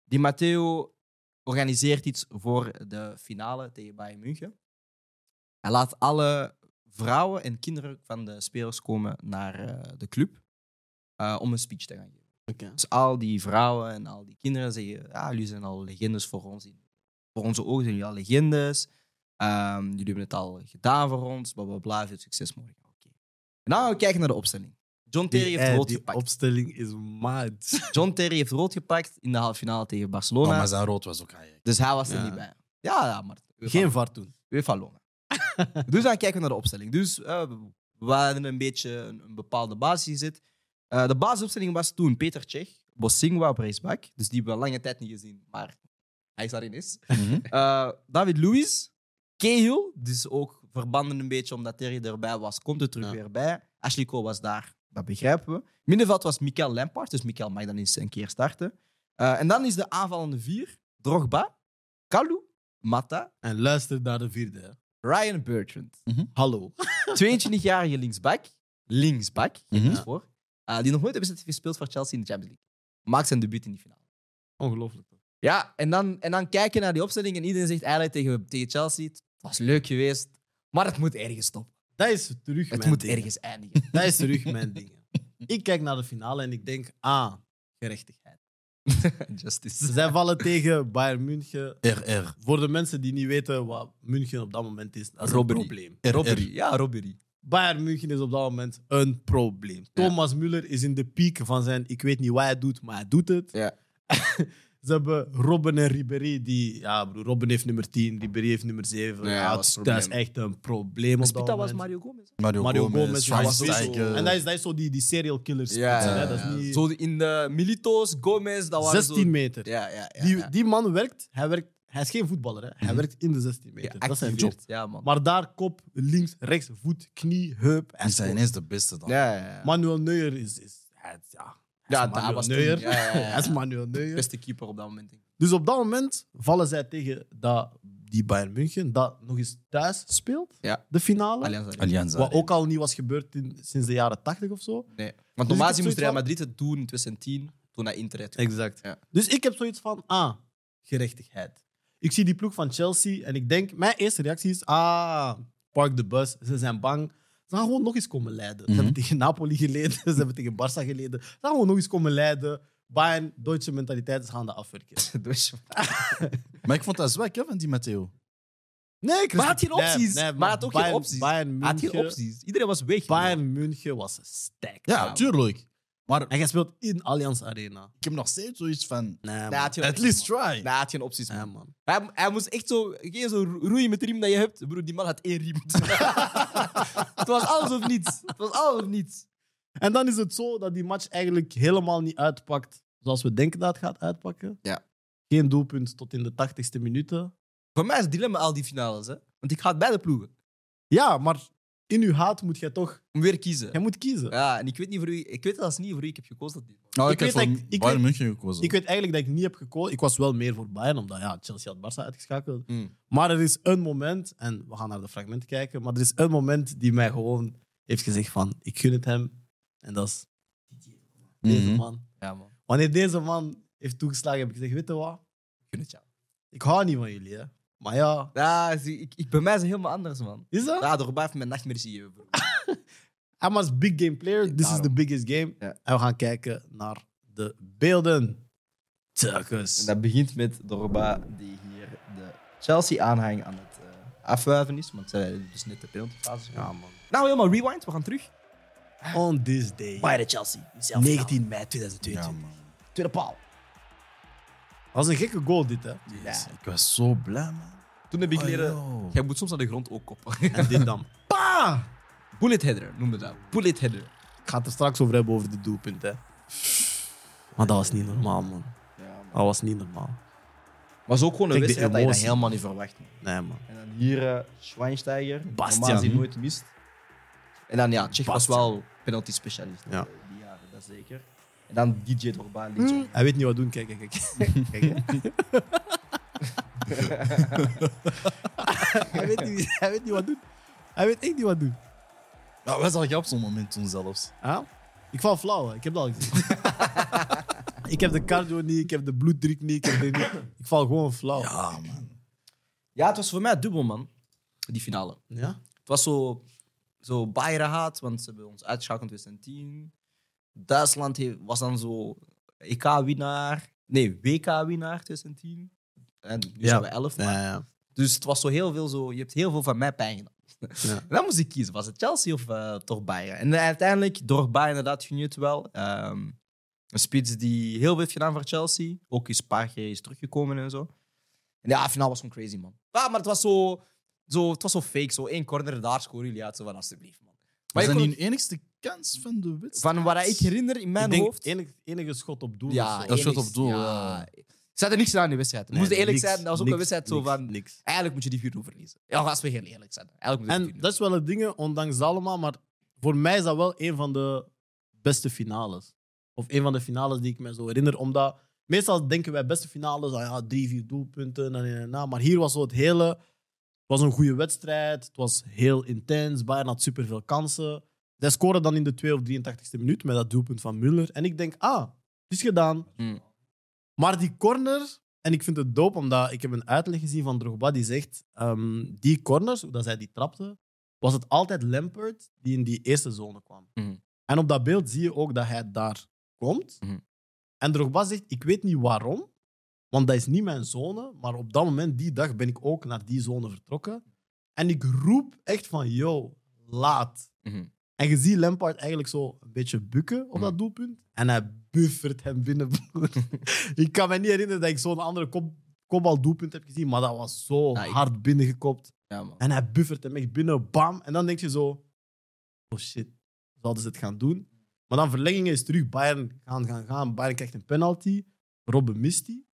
Di Matteo organiseert iets voor de finale tegen Bayern München. Hij laat alle vrouwen en kinderen van de spelers komen naar eh, de club eh, om een speech te gaan geven. Dus al die vrouwen en al die kinderen zeggen: ja, jullie zijn al legendes voor ons. Voor onze ogen zijn jullie al legendes. Ehm, jullie hebben het al gedaan voor ons. Bla bla bla. Veel succes morgen. Oké. En dan gaan we kijken naar de opstelling. John Terry Die, heeft eh, rood die gepakt. opstelling is mad. John Terry heeft rood gepakt in de halve finale tegen Barcelona. Oh, maar zijn rood was ook eigenlijk. Dus hij was er Ja. niet bij. Ja, ja maar. Geen VAR toen. UEFA Lona. dus dan kijken we naar de opstelling. Dus eh, we hadden een beetje een, een bepaalde basis gezet. Eh, de basisopstelling was toen Peter Cech, Bosingwa op rechtsback. Dus die hebben we lange tijd niet gezien. Maar Hij is daarin is. Mhm. Eh, David Luiz, Cahill, dus ook verbanden een beetje omdat Terry erbij was, komt er terug Ja. weer bij. Ashley Cole was daar, dat begrijpen we. Middenveld was Mikel Lampard, dus Mikel mag dan eens een keer starten. Eh, en dan is de aanvallende vier Drogba, Kalu, Mata, En luister naar de vierde. hè. Ryan Bertrand. Hallo. 22-jarige linksback, linksback, geef Mhm. eens voor, eh, die nog nooit hebben gespeeld voor Chelsea in de Champions League. Maakt zijn debuut in die finale. Ongelooflijk. toch? Ja, en dan, en dan kijken naar die opstelling en iedereen zegt eigenlijk tegen, tegen Chelsea, het was leuk geweest, maar het moet ergens stoppen. Dat is terug Het mijn moet ding. ergens eindigen. Dat is terug mijn ding. Ik kijk naar de finale en ik denk, ah, gerechtigheid. Justice. Zij vallen tegen Bayern München. RR. Voor de mensen die niet weten wat München op dat moment is, dat is Robbery. een probleem. RR. Robbery. Ja, robbery. Bayern München is op dat moment een probleem. Thomas Müller is in de piek van zijn, ik weet niet wat hij doet, maar hij doet het. Ja. Ze hebben Robben en Ribéry, die, ja broer, Robben heeft nummer 10, Ribéry heeft nummer 7. Ja, Ja, dat was dat is echt een probleem op dat Spita was. Mario Gomez. Mario, Mario Gomez, Gomez, Schweinsteiger. was zo- En dat is, dat is zo die, die serial killers. Ja, ja, dat is ja. niet... Zo in de Milito's, Gomez, dat waren 16 zo... meter. Ja, ja, ja. die, ja. die man werkt, hij werkt, hij is geen voetballer, hè. hij Mhm. werkt in de 16 Ja, meter. dat is zijn job. Ja, man. Maar daar kop, links, rechts, voet, knie, heup. Hij Die zijn ineens de beste dan. Ja, ja, ja. Manuel Neuer is... is is- ja, Ja, daar Manuel was Neuer. toen- ja, ja, ja. Hij is Manuel Neuer. Beste keeper op dat moment. denk ik. Dus op dat moment vallen zij tegen dat, die Bayern München, dat nog eens thuis speelt, Ja. de finale. Allianz Arena. Allianz. Wat ook al niet was gebeurd in, sinds de jaren 80 of zo. Nee. Want Dus normaal gezien moest Real Madrid het doen in 2010, toen hij internet Exact. Ja. Dus ik heb zoiets van, ah, gerechtigheid. Ik zie die ploeg van Chelsea en ik denk, mijn eerste reactie is, ah, park de bus, ze zijn bang. Ze gaan gewoon nog eens komen leiden. Ze Mhm. hebben tegen Napoli geleden, ze hebben tegen Barça geleden. Ze gaan gewoon nog eens komen leiden. Bayern, Duitse mentaliteit, ze gaan dat afwerken. Maar ik vond dat zwak hè, van die Matteo. Nee, ik Maar had geen opties. Nee, Maar had ook geen opties. Bayern hij had geen München, opties. Iedereen was weg. Bayern München was stacked. Ja, Ja. tuurlijk. Maar En jij speelt in Allianz Arena. ik heb nog steeds zoiets van... Nee, man. had geen At opties, least man. try. Nee, hij had geen opties. Nee, man. man. Hij, hij moest echt zo, geen zo roeien met de riem dat je hebt. Broer, die man had één riem. het was alles of niets. Het was alles of niets. En dan is het zo dat die match eigenlijk helemaal niet uitpakt zoals we denken dat het gaat uitpakken. Ja. Geen doelpunt tot in de tachtigste minuten. Voor mij is het dilemma al die finales. Hè? Want ik ga het beide ploegen. Ja, maar in uw haat moet jij toch... Om weer kiezen. Jij moet kiezen. Ja, en ik weet niet voor wie, ik weet zelfs niet voor wie ik heb gekozen. Dat dit. Oh, Ik ik, heb weet voor dat ik- Bayern München gekozen. Ik weet eigenlijk dat ik niet heb gekozen. Ik was wel meer voor Bayern, omdat ja, Chelsea had Barça uitgeschakeld. Mm. Maar er is een moment, en we gaan naar de fragmenten kijken, maar er is een moment die mij gewoon heeft gezegd van, ik gun het hem. En dat is deze Mhm. man. Ja, man. Wanneer deze man heeft toegeslagen, heb ik gezegd, weet je wat? Ik gun het jou. Ik hou niet van jullie, hè. Maar ja, Ja, zie, ik, ik, bij mij is het helemaal anders, man. is dat? Ja, door heeft mijn nachtmerries. I'm as big game player. This is the biggest game. Ja. En we gaan kijken naar de beelden. Turkus. En dat begint met Dorba, die hier de Chelsea-aanhang aan het eh, afwuiven is. Want zij hebben dus net de penaltyfase. Ja, man. Nou, helemaal rewind. We gaan terug. On this day. Bayern Chelsea. 19 mei Ja, 2022. man. Tweede paal. Dat was een gekke goal, dit, hè. Yes, Ik was zo blij, man. Toen heb ik Oh, leren... yo. Jij moet soms naar de grond ook koppen. En dit dan. Pa! Bullet header, noemen we dat. Bullet header. Ik ga het er straks over hebben, over dit doelpunt, hè. Maar dat was niet normaal, man. Dat was niet normaal. Was ook gewoon een Kijk, de wedstrijd dat je dat emotie. helemaal niet verwacht. man. Nee, man. En dan hier eh Schweinsteiger. Bastian. Normaal gezien nooit mist. En dan ja, Tsjech was Bastian. wel penalty specialist. Ja. eh, Die jaren, dat zeker. En dan DJ Drogba. linksom. Hij weet niet wat doen. Kijk, kijk, kijk. hij, weet niet, hij weet niet wat doen. Hij weet echt niet wat doen. Wij zag je op zo'n moment toen zelfs. Ja? Ik val flauw, hè. ik heb dat al gezien. ik heb de cardio niet, ik heb de bloeddruk niet, ik, heb dit niet. ik val gewoon flauw. Ja, man. Ja, het was voor mij dubbel, man. Die finale. Ja? Het was zo, zo Bayern haat, want ze hebben ons uitgeschakeld in 2010. Duitsland heeft, was dan zo EK-winnaar. Nee, WK-winnaar 2010. En nu Ja. zijn we 11. maar- Ja, ja. Dus het was zo heel veel zo... Je hebt heel veel van mij pijn gedaan. Ja. En dan moest ik kiezen. Was het Chelsea of eh, toch Bayern? En uiteindelijk, door Bayern inderdaad, het wel. Ehm, een spits die heel veel heeft gedaan voor Chelsea. Ook eens een paar keer is teruggekomen en zo. En ja, finaal was gewoon crazy, man. Ja, maar het was zo, zo, het was zo fake. Zo één corner, daar scoren jullie uit. Zo van, alsjeblieft, man. Maar Was je dat niet enigste kans van de wedstrijd? van wat ik herinner in mijn Ik denk hoofd... enige, enige schot op doel. Ja. Dat enigszins, op doel, ja. Ze hadden niks gedaan in die wedstrijd. We moesten eerlijk niks, zijn, dat was ook een wedstrijd zo niks, van... Niks. Eigenlijk moet je die 4 verliezen. Ja, als we heel eerlijk zijn. Eigenlijk En 4-0 dat is wel het ding, ondanks dat allemaal. Maar voor mij is dat wel een van de beste finales. Of een van de finales die ik me zo herinner. Omdat meestal denken wij beste finales, ah ja, drie, vier doelpunten. En, en, en, en. Maar hier was zo het hele. Het was een goede wedstrijd. Het was heel intens. Bayern had superveel kansen. Zij scoren dan in de 2 of 83ste minuut met dat doelpunt van Müller. En ik denk, ah, het is gedaan. Hmm. Maar die corner, en ik vind het dope, omdat ik heb een uitleg gezien van Drogba die zegt, ehm, die corners, hoe dat zij die trapte, was het altijd Lampert die in die eerste zone kwam. Mhm. En op dat beeld zie je ook dat hij daar komt. Mhm. En Drogba zegt, ik weet niet waarom, want dat is niet mijn zone, maar op dat moment, die dag, ben ik ook naar die zone vertrokken. En ik roep echt van, yo, laat. En je ziet Lampard eigenlijk zo een beetje bukken op dat doelpunt. En hij buffert hem binnen. ik kan me niet herinneren dat ik zo'n andere kop, kopbaldoelpunt heb gezien, maar dat was zo Ja, ik- hard binnengekopt. Ja, man. En hij buffert hem echt binnen, bam. En dan denk je zo, oh shit, zouden ze het gaan doen? Maar dan verlengingen is terug, Bayern gaan, gaan, gaan. Bayern krijgt een penalty, Robben mist die.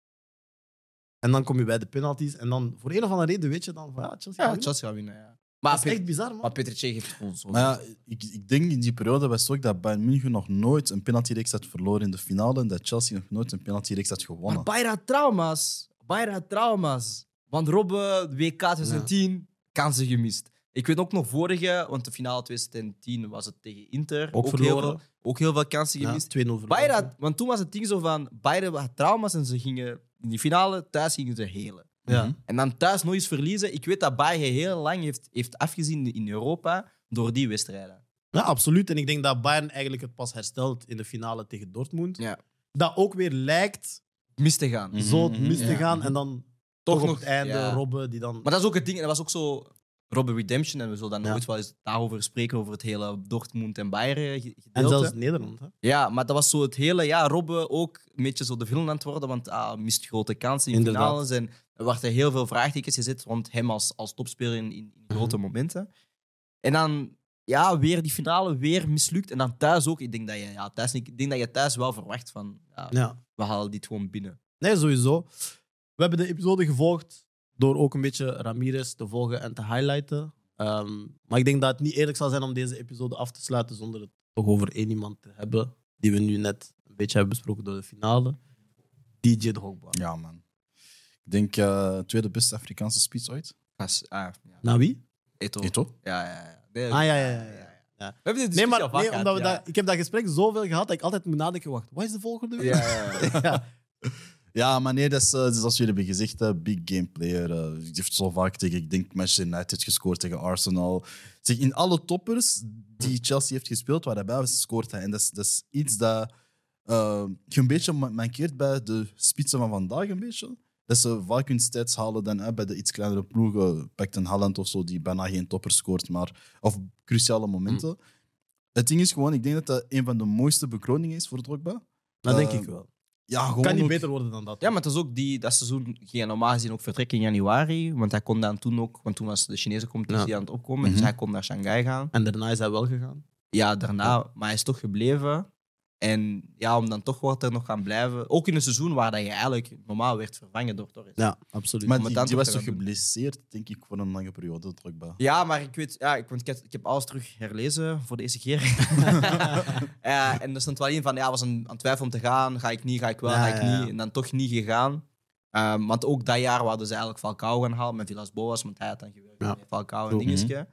En dan kom je bij de penalties en dan voor een of andere reden weet je dan van ja, Chelsea gaat Ja, winnen. Chelsea gaat winnen, ja. Maar, Dat is Pet- echt bizar, man. maar Peter Cech heeft ons... Maar ja, ik, ik denk in die periode was het ook dat Bayern München nog nooit een penaltyreeks had verloren in de finale en dat Chelsea nog nooit een penaltyreeks had gewonnen. Maar Bayern had trauma's. Bayern had trauma's. Want Robben, WK 2010, kansen gemist. Ik weet ook nog vorige, want de finale 2010 was het tegen Inter. Ook heel verloren. veel, ook heel veel kansen Ja, gemist. 2-0 verloren. Bayern had, want toen was het ding zo van, Bayern had trauma's en ze gingen in die finale, thuis gingen ze helen. Ja. Mhm. En dan thuis nog eens verliezen. Ik weet dat Bayern heel lang heeft, heeft afgezien in Europa door die wedstrijden. Ja, absoluut. En ik denk dat Bayern eigenlijk het pas herstelt in de finale tegen Dortmund. Ja. Dat ook weer lijkt Mis te gaan. Mhm, zo mhm, mis te ja. gaan. En dan Toch toch op nog, het einde ja. Robben die dan... Maar dat is ook het ding. En dat was ook zo Robben Redemption. En we zullen dan Ja. nooit wel eens daarover spreken, over het hele Dortmund en Bayern ge- gedeelte. en zelfs Nederland. Hè? Ja, maar dat was zo het hele... Ja, Robben ook een beetje zo de film aan het worden, want ah, mist grote kansen in Inderdaad. finales. En er werden heel veel vraagtekens gezet rond hem als, als topspeler in, in, in grote momenten. En dan ja, weer die finale, weer mislukt. En dan thuis ook. Ik denk dat je, ja, thuis, ik denk dat je thuis wel verwacht van... Ja, Ja. we halen dit gewoon binnen. Nee, sowieso. We hebben de episode gevolgd door ook een beetje Ramirez te volgen en te highlighten. Ehm, maar ik denk dat het niet eerlijk zal zijn om deze episode af te sluiten zonder het toch over één iemand te hebben die we nu net een beetje hebben besproken door de finale. DJ Drogba. Ja, man. Ik denk eh, tweede beste Afrikaanse spits ooit. Als, ah, ja. Nou wie? Eto. Eto? Ja, ja, ja. Nee, Ah, ja, ja, ja, ja. Ja. We hebben dit Nee, maar al vaak nee, gehad, omdat we ja. dat, ik heb dat gesprek zoveel gehad dat ik altijd moet nadenken. Wacht, wat is de volgende? Ja, ja, ja. Ja. Ja, maar nee, dat is, eh, dat is zoals jullie hebben gezegd, eh, big game player. eh, Die heeft zo vaak tegen, ik denk, Manchester United gescoord, tegen Arsenal. Zeg, in alle toppers die Chelsea heeft gespeeld, waar hij bij was, scoort hij. En dat is, dat is iets dat je een beetje ma- mankeert bij de spitsen van vandaag, een beetje. Dat ze vaak hun stats halen dan hè, bij de iets kleinere ploegen. Pakt een Haaland of zo, die bijna geen topper scoort, maar... Of cruciale momenten. Het ding is gewoon, ik denk dat dat een van de mooiste bekroningen is voor Drogba. Dat denk Eh, ik wel. Ja, gewoon Kan niet ook- beter worden dan dat. Ja, maar het is ook die, dat seizoen ging hij normaal gezien ook vertrekken in januari. Want hij kon dan toen ook, want toen was de Chinese competitie Ja. aan het opkomen. Dus Mhm. hij kon naar Shanghai gaan. En daarna is hij wel gegaan. Ja, daarna, maar hij is toch gebleven. En ja, om dan toch wat er nog gaan blijven. Ook in een seizoen waar dat je eigenlijk normaal werd vervangen door Torres. Ja, absoluut. Maar die, dan die toch was toch geblesseerd, denk ik, voor een lange periode, Drogba. Ja, maar ik weet, ja, ik, want ik, heb, ik heb alles terug herlezen voor deze keer. ja, en er stond wel in van, ja, was een, aan het twijfelen om te gaan. Ga ik niet, ga ik wel, Ja, ga ik ja, ja. niet. En dan toch niet gegaan. Ehm, want ook dat jaar hadden ze eigenlijk Falcao gaan halen met Villas Boas, want hij had dan gewerkt Ja. met Falcao en dingetje.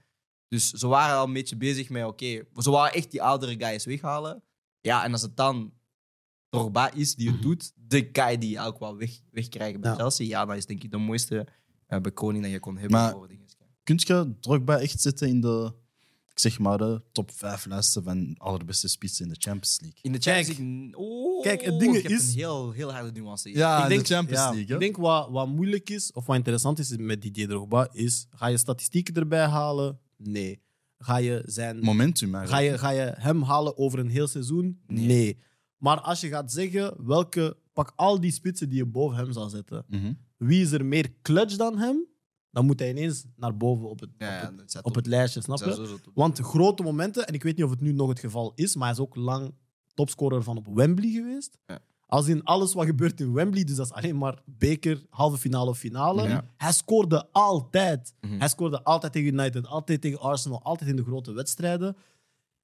Dus ze waren al een beetje bezig met, oké, ze waren echt die oudere guys weghalen. Ja, en als het dan Drogba is die het doet, de guy die ook wel weg, wegkrijgen bij Ja. Chelsea, ja, dat is denk ik de mooiste eh bekroning dat je kon hebben Maar-. Kun je Drogba echt zitten in de, ik zeg maar, de top 5 lijsten van allerbeste spitsen in de Champions League? In de. Champions League. Oh, Kijk, het ding je is- een heel, heel harde nuance. hier. Ja, ik in denk, de Champions ja, League. hè? Ik denk wat, wat moeilijk is, of wat interessant is met Didier Drogba, is: ga je statistieken erbij halen? Nee. Ga je, zijn, Momentum ga je, ga je hem halen over een heel seizoen? Nee. Nee. Maar als je gaat zeggen, welke, pak al die spitsen die je boven hem zal zetten. Mhm. Wie is er meer clutch dan hem? Dan moet hij ineens naar boven op het, Ja, op het, op lijstje, snap dat je? staat sowieso top. Want grote momenten, en ik weet niet of het nu nog het geval is, maar hij is ook lang topscorer van op Wembley geweest. Ja. Als in alles wat gebeurt in Wembley, dus dat is alleen maar beker, halve finale of finale. Ja. Hij scoorde altijd. Mhm. Hij scoorde altijd tegen United, altijd tegen Arsenal, altijd in de grote wedstrijden.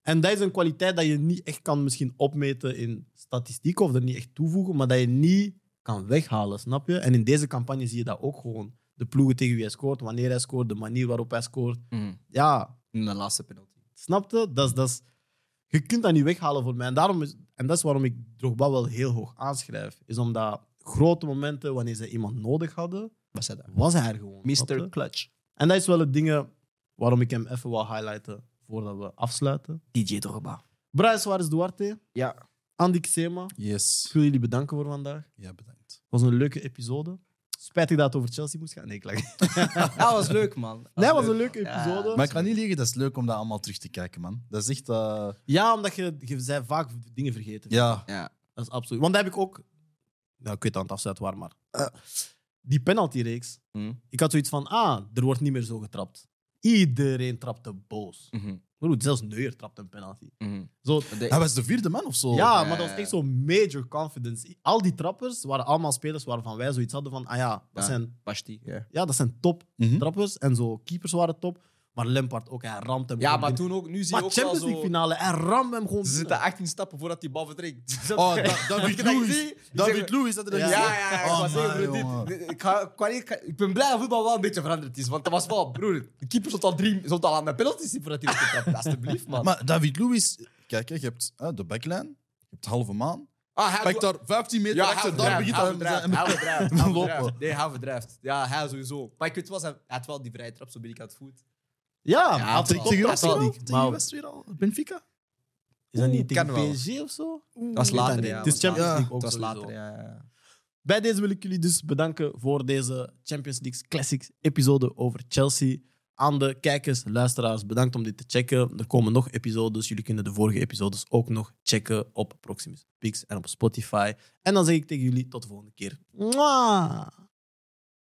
En dat is een kwaliteit dat je niet echt kan misschien opmeten in statistieken of er niet echt toevoegen, maar dat je niet kan weghalen, snap je? En in deze campagne zie je dat ook gewoon. De ploegen tegen wie hij scoort, wanneer hij scoort, de manier waarop hij scoort. Mhm. Ja, In de laatste penalty. Snap je? Dat is, dat is, je kunt dat niet weghalen voor mij. En, daarom is, en dat is waarom ik Drogba wel heel hoog aanschrijf. Is omdat grote momenten, wanneer ze iemand nodig hadden, was hij er gewoon. Mr. Clutch. En dat is wel het ding waarom ik hem even wil highlighten voordat we afsluiten. DJ Drogba. Brian Suarez Duarte, Ja. Andy Xema. Yes. Ik wil jullie bedanken voor vandaag. Het Ja, bedankt. was een leuke episode. Spijtig dat het over Chelsea moest gaan. Nee, ik lach. Dat was leuk, man. Nee, het was een leuke episode. Maar ik kan niet liegen, dat is leuk om dat allemaal terug te kijken, man. Dat is echt... eh, Ja, omdat je, je zei vaak dingen vergeten. ja. Ja. Dat is absoluut. Want dat heb ik ook. Nou, ik weet aan het afsluiten waar, maar. eh, die penaltyreeks. Mhm. Ik had zoiets van: ah, er wordt niet meer zo getrapt. Iedereen trapte boos. Mhm. Broer, zelfs Neuer trapte een penalty. Mhm. Zo, De- Hij was de vierde man of zo. ja, maar dat was echt zo'n major confidence. Al die trappers waren allemaal spelers waarvan wij zoiets hadden van: ah ja, dat, Ja. Zijn, ja, dat zijn top Mhm. trappers. En zo, keepers waren top. Maar Lampard ook, hij ramt hem. Ja, maar binnen. toen ook, nu zie Maar je ook wel Champions League finale, hij ramt hem gewoon. Ze zitten 18 stappen voordat die bal vertrekt. Oh, Da- David Dat die David Lewis had er Ja, Ja, ja, ja. Ik, Oh, man, dit- dit- ik, ga, ben blij dat voetbal wel een beetje veranderd is. Want dat was wel, broer, de keeper stond al, drie, stond al aan de penalty voordat hij werd getrapt. Alsjeblieft, man. Maar David Lewis... Kijk, hè, je hebt de backline, je hebt halve maan. ah, hij Pak daar 15 meter Ja, achter, daar begint hij hij verdrijft, hij verdrijft. Nee, hij verdrijft. Ja, hij sowieso. Maar ik weet wel, hij had wel die vrije trap zo ben ik aan het voet. Ja, Ja, had tegen- West al? Tegen Maar West weer al? Benfica? is dat niet tegen. PSG of zo? Dat was weet later, ja. Het is Champions. League ook was sowieso. later, ja. ja. Bij deze wil ik jullie dus bedanken voor deze Champions League Classics episode over Chelsea. Aan de kijkers, luisteraars, bedankt om dit te checken. Er komen nog episodes. Jullie kunnen de vorige episodes ook nog checken op Proximus Pix en op Spotify. En dan zeg ik tegen jullie tot de volgende keer. Mwah!